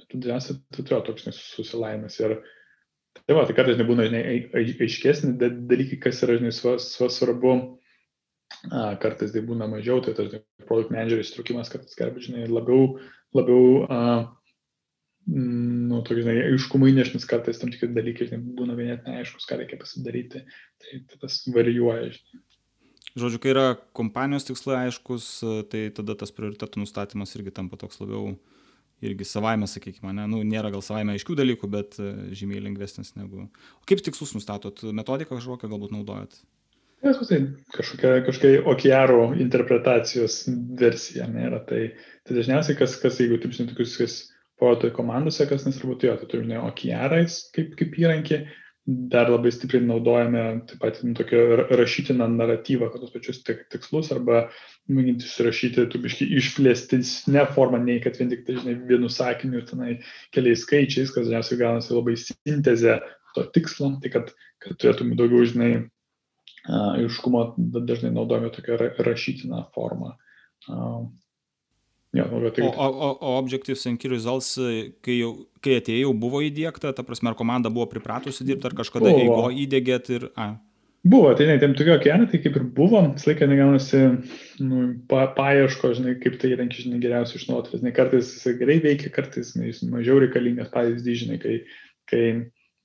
Bet dažniausiai tai turėjo toks susilaimimas. Ir tai va, tai kartais nebūna, žinai, aiškesni dalykai, kas yra, žinai, svarbu. A, kartais tai būna mažiau, tai tas produkt managerio įstrukimas būti, žinai, labiau, labiau a, nu, tokie, žinai, aiškumai nešnis kartais tam tikri dalykai, žinai, būna vienetinai aiškus, ką reikia pasidaryti. Tai, tai tas varijuoja, žinai. Žodžiu, kai yra kompanijos tikslai aiškus, tai tada tas prioritetų nustatymas irgi tampa toks labiau irgi savaime, sakykime, ne, nu, nėra gal savaime aiškių dalykų, bet e, žymiai lengvesnis negu. O kaip tikslus nustatot? Metodiką kažkokią galbūt naudojat? Tai kažkokia, kažkokia okiaro interpretacijos versija nėra. Tai, tai dažniausiai, kas, kas jeigu taip žinai, tokius, kas projektų komandose, kas nesvarbu, tai jo, tai turime OKRais kaip, kaip įrankį, dar labai stipriai naudojame taip pat nu, tokio rašytiną naratyvą, kad tos pačius tikslus arba mėginti surašyti tubiškai išplėstinę formą, nei kad vien tik tai, žinai, vienu sakiniu ir tenai keliais skaičiais, kas dažniausiai gaunasi labai sintezė to tikslo, tai kad, kad turėtume daugiau, žinai, aiškumo, dažnai naudojame tokią rašytiną formą. Jo, nu, tai... o, o, o Objectives and Key Results, kai, jau, kai atėjau, buvo įdėkta, ta prasme, ar komanda buvo pripratusi dirbti, ar kažkada buvo. įdėgėt ir... A. Buvo, tai ne, tam tokio kelio, tai kaip ir buvo, visą laiką negaunasi nu, pa, paieško, žinai, kaip tai įrankį, žinai, geriausiai išnaudoti. Žinai, kartais jis gerai veikia, kartais jis mažiau reikalingas pavyzdys, žinai, kai, kai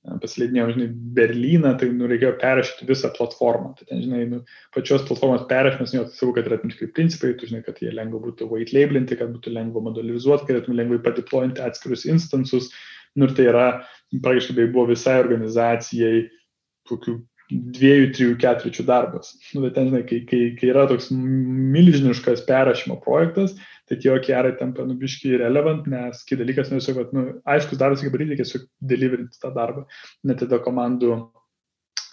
pasileidinėjom, žinai, Berliną, tai nu, reikėjo perrašyti visą platformą. Tai ten, žinai, nu, pačios platformos perrašymas, jau svarbu, kad yra tam tikri principai, tu žinai, kad jie lengva būtų white labelinti, kad būtų lengva modelizuoti, kad galėtum lengvai padiplointi atskirius instansus. Nu, ir tai yra, praktiškai tai buvo visai organizacijai kokių dviejų, trijų, ketvirčių darbas. Nu, bet ten, žinai, kai, kai, kai yra toks milžiniškas perrašymo projektas, tai tie okearai tampa nubiški relevant, nes kai dalykas, nu, tiesiog, nu, aiškus darbas, kaip daryti, tiesiog deliverinti tą darbą. Net tada komandų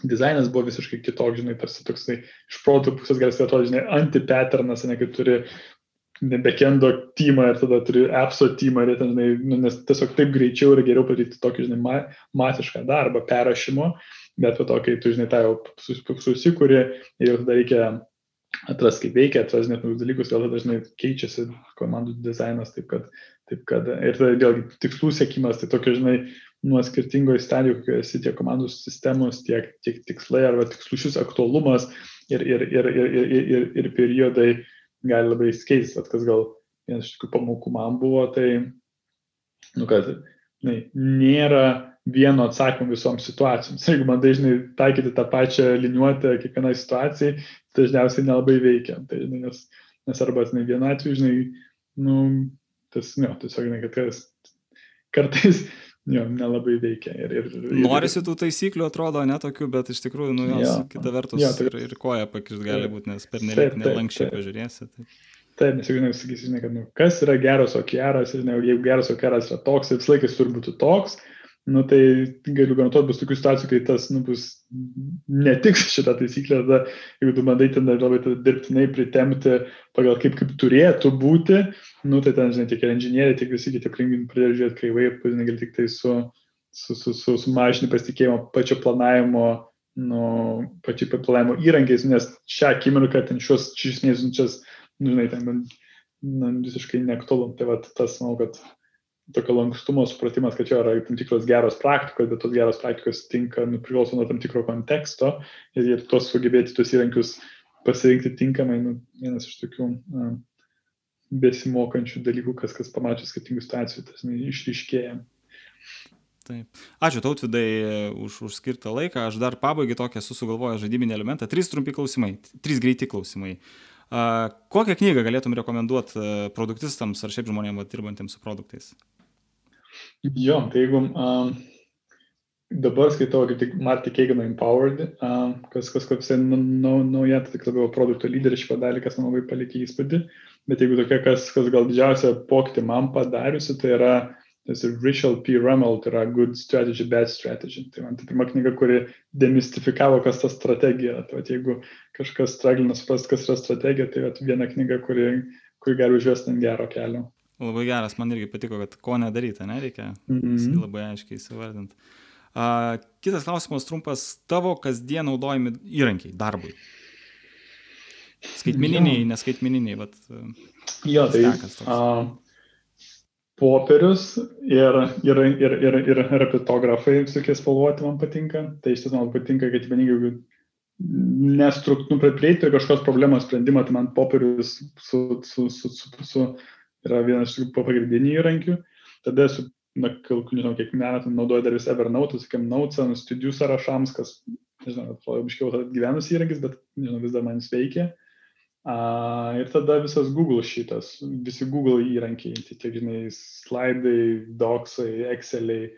dizainas buvo visiškai kitoks, žinai, tarsi toksai iš protų pusės gali atrodyti, žinai, anti-patternas, ne kai turi backendo teamą ir tada turi appso teamą ir ten, žinai, nu, nes tiesiog taip greičiau ir geriau padaryti tokį, žinai, ma masišką darbą, perrašymo, bet po to, kai tu, žinai, tą jau susikūri ir tada reikia atras, kaip veikia, atras net naujus dalykus, vėl dažnai keičiasi komandų dizainas, taip kad, taip kad ir vėlgi tikslų sėkimas, tai tokio, žinai, nuo skirtingoje stadijoje, kokioje esi tiek komandų sistemos, tiek, tiek tikslai arba tikslų šis aktualumas ir, ir, ir, ir, ir, ir, ir periodai gali labai skeisti, kas gal vienas iš tokių pamokų man buvo, tai, nu, kad ne, nėra vieno atsakymo visoms situacijoms. Jeigu man dažnai taikyti tą pačią liniuotę kiekvienai situacijai, tai dažniausiai nelabai veikia. Tai, žinai, nes, nes arba, žinai, vienu atveju, žinai, nu, tas, ne, tiesiog, žinai, kad kas, kartais, jo, nelabai veikia. Ir, ir, ir, Norisi tų taisyklių, atrodo, netokių, bet iš tikrųjų, nu, jos, jo, kita vertus, jo, tai, ir, ir koja pakis gali būti, nes per nelik nelankščiai pažiūrėsi. Tai. Taip, nes jeigu sakysi, žinai, kad nu, kas yra geras okearas, ir ne, jeigu geras okearas yra toks, tai vis laikas turi būti toks, nu, tai galiu garantuoti, bus tokių situacijų, kai tas nu, bus netiks šitą taisyklę, tada, jeigu tu bandai ten labai dirbtinai pritemti pagal kaip, kaip turėtų būti, nu, tai ten, žinai, tiek ir inžinieriai, tiek visi kiti aplinkiniai pradėjo žiūrėti kreivai, žinai, gali tik tai su, su, su, su, su mažini pasitikėjimo pačio planavimo, nu, pačio planavimo įrankiais, nes šią akimirką ten šios šis mėnesius, nu, žinai, ten man, nu, visiškai neaktualu. Tai va, tas, manau, kad tokio lankstumo supratimas, kad čia yra tam tikros geros praktikos, bet tos geros praktikos tinka, nu, priklauso nuo tam tikro konteksto ir, ir tos sugebėti tos įrankius pasirinkti tinkamai, nu, vienas iš tokių na, besimokančių dalykų, kas, kas pamačius skirtingų situacijų, tas išryškėja. Taip. Ačiū tautvidai už, už skirtą laiką. Aš dar pabaigai tokią esu sugalvojęs žaidiminį elementą. Trys trumpi klausimai, trys greiti klausimai. Uh, kokią knygą galėtum rekomenduoti produktistams ar šiaip žmonėms dirbantiems su produktais? Jo, tai jeigu um, dabar skaitau kaip tik Marty Keigano Empowered, um, kas, kas kaip visai nauja, tai tik labiau produkto leadership dalį, kas man labai palikė įspūdį, bet jeigu tokia, kas, kas gal didžiausia pokytį man padariusi, tai yra tas Richard P. Rummel, tai yra Good Strategy, Bad Strategy. Tai man tai pirma knyga, kuri demistifikavo, kas ta strategija yra. Tai jeigu kažkas straglina suprast, kas yra strategija, tai viena knyga, kuri, kuri gali užvesti ant gero kelio. Labai geras, man irgi patiko, kad ko nedaryti, nereikia mm -hmm. labai aiškiai įsivardinti. Uh, kitas klausimas trumpas, tavo kasdien naudojami įrankiai darbui. Skaitmeniniai, neskaitmeniniai, bet... Jo, tai uh, popierius ir, ir, ir, ir, ir repitografai visokie spalvoti man patinka. Tai iš tiesų man patinka, kad ypatingai nestrukt, nu, prieiti prie kažkokios problemos sprendimo, tai man popierius su, su, su, su, su yra vienas iš pagrindinių įrankių. Tada esu, na, nežinau, kiek metų naudoju dar vis Evernote, sakykim, Notes, studijų sąrašams, kas, nežinau, atrodo biškiau atgyvenus įrankis, bet, nežinau, vis dar man jis veikia. A, ir tada visas Google šitas, visi Google įrankiai, tai tiek, žinai, slaidai, docsai, Exceliai,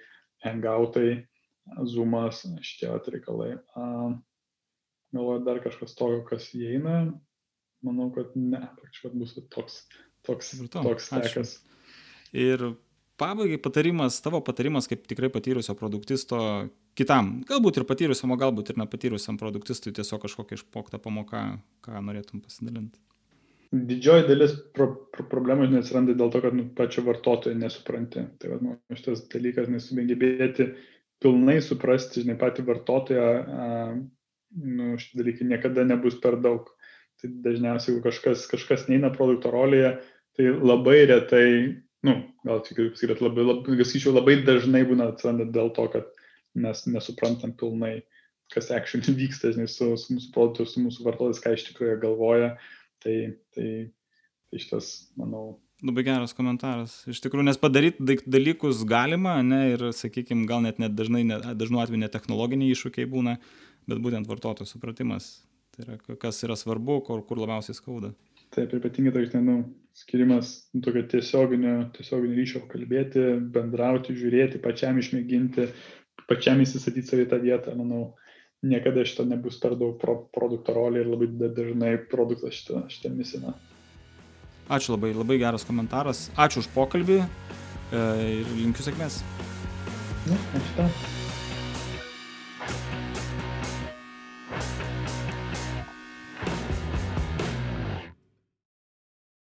hangoutai, Zoomas, šitie reikalai. Galvoju, dar kažkas tokio, kas įeina. Manau, kad ne, kažkas bus toks Toks, Supratau. toks tekas. Ir pabaigai patarimas, tavo patarimas kaip tikrai patyrusio produktisto kitam, galbūt ir patyrusiam, o galbūt ir nepatyrusiam produktistui tiesiog kažkokia išpokta pamoka, ką norėtum pasidalinti. Didžioji dalis pro, pro, problemų neatsiranda dėl to, kad nu, pačio vartotojo nesupranti. Tai va, nu, šitas dalykas nesugebėti pilnai suprasti, žinai, patį vartotoją, a, nu, šitie dalykai niekada nebus per daug. Tai dažniausiai, jeigu kažkas, kažkas neina produkto rolėje, tai labai retai, nu, gal tik pasakyti, labai, labai, sakyčiau, labai dažnai būna atsiranda dėl to, kad mes nesuprantam pilnai, kas action vyksta, žinai, su, su mūsų produktu, su mūsų vartotojais, ką iš tikrųjų galvoja. Tai, tai, tai šitas, manau, Labai geras komentaras. Iš tikrųjų, nes padaryti dalykus galima, ne, ir, sakykime, gal net, net dažnai, ne, dažnu atveju ne technologiniai iššūkiai būna, bet būtent vartotojų supratimas. Tai yra, kas yra svarbu, kur, kur labiausiai skauda. Taip, ypatingai toks, nu, skirimas tokio tiesioginio, tiesioginio ryšio kalbėti, bendrauti, žiūrėti, pačiam išmėginti, pačiam įsistatyti savį tą vietą, manau, niekada šito nebus per daug pro, produkto rolė ir labai dažnai produktas šitą, šitą misina. Ačiū labai, labai geras komentaras. Ačiū už pokalbį e, ir linkiu sėkmės. Na, ačiū tau.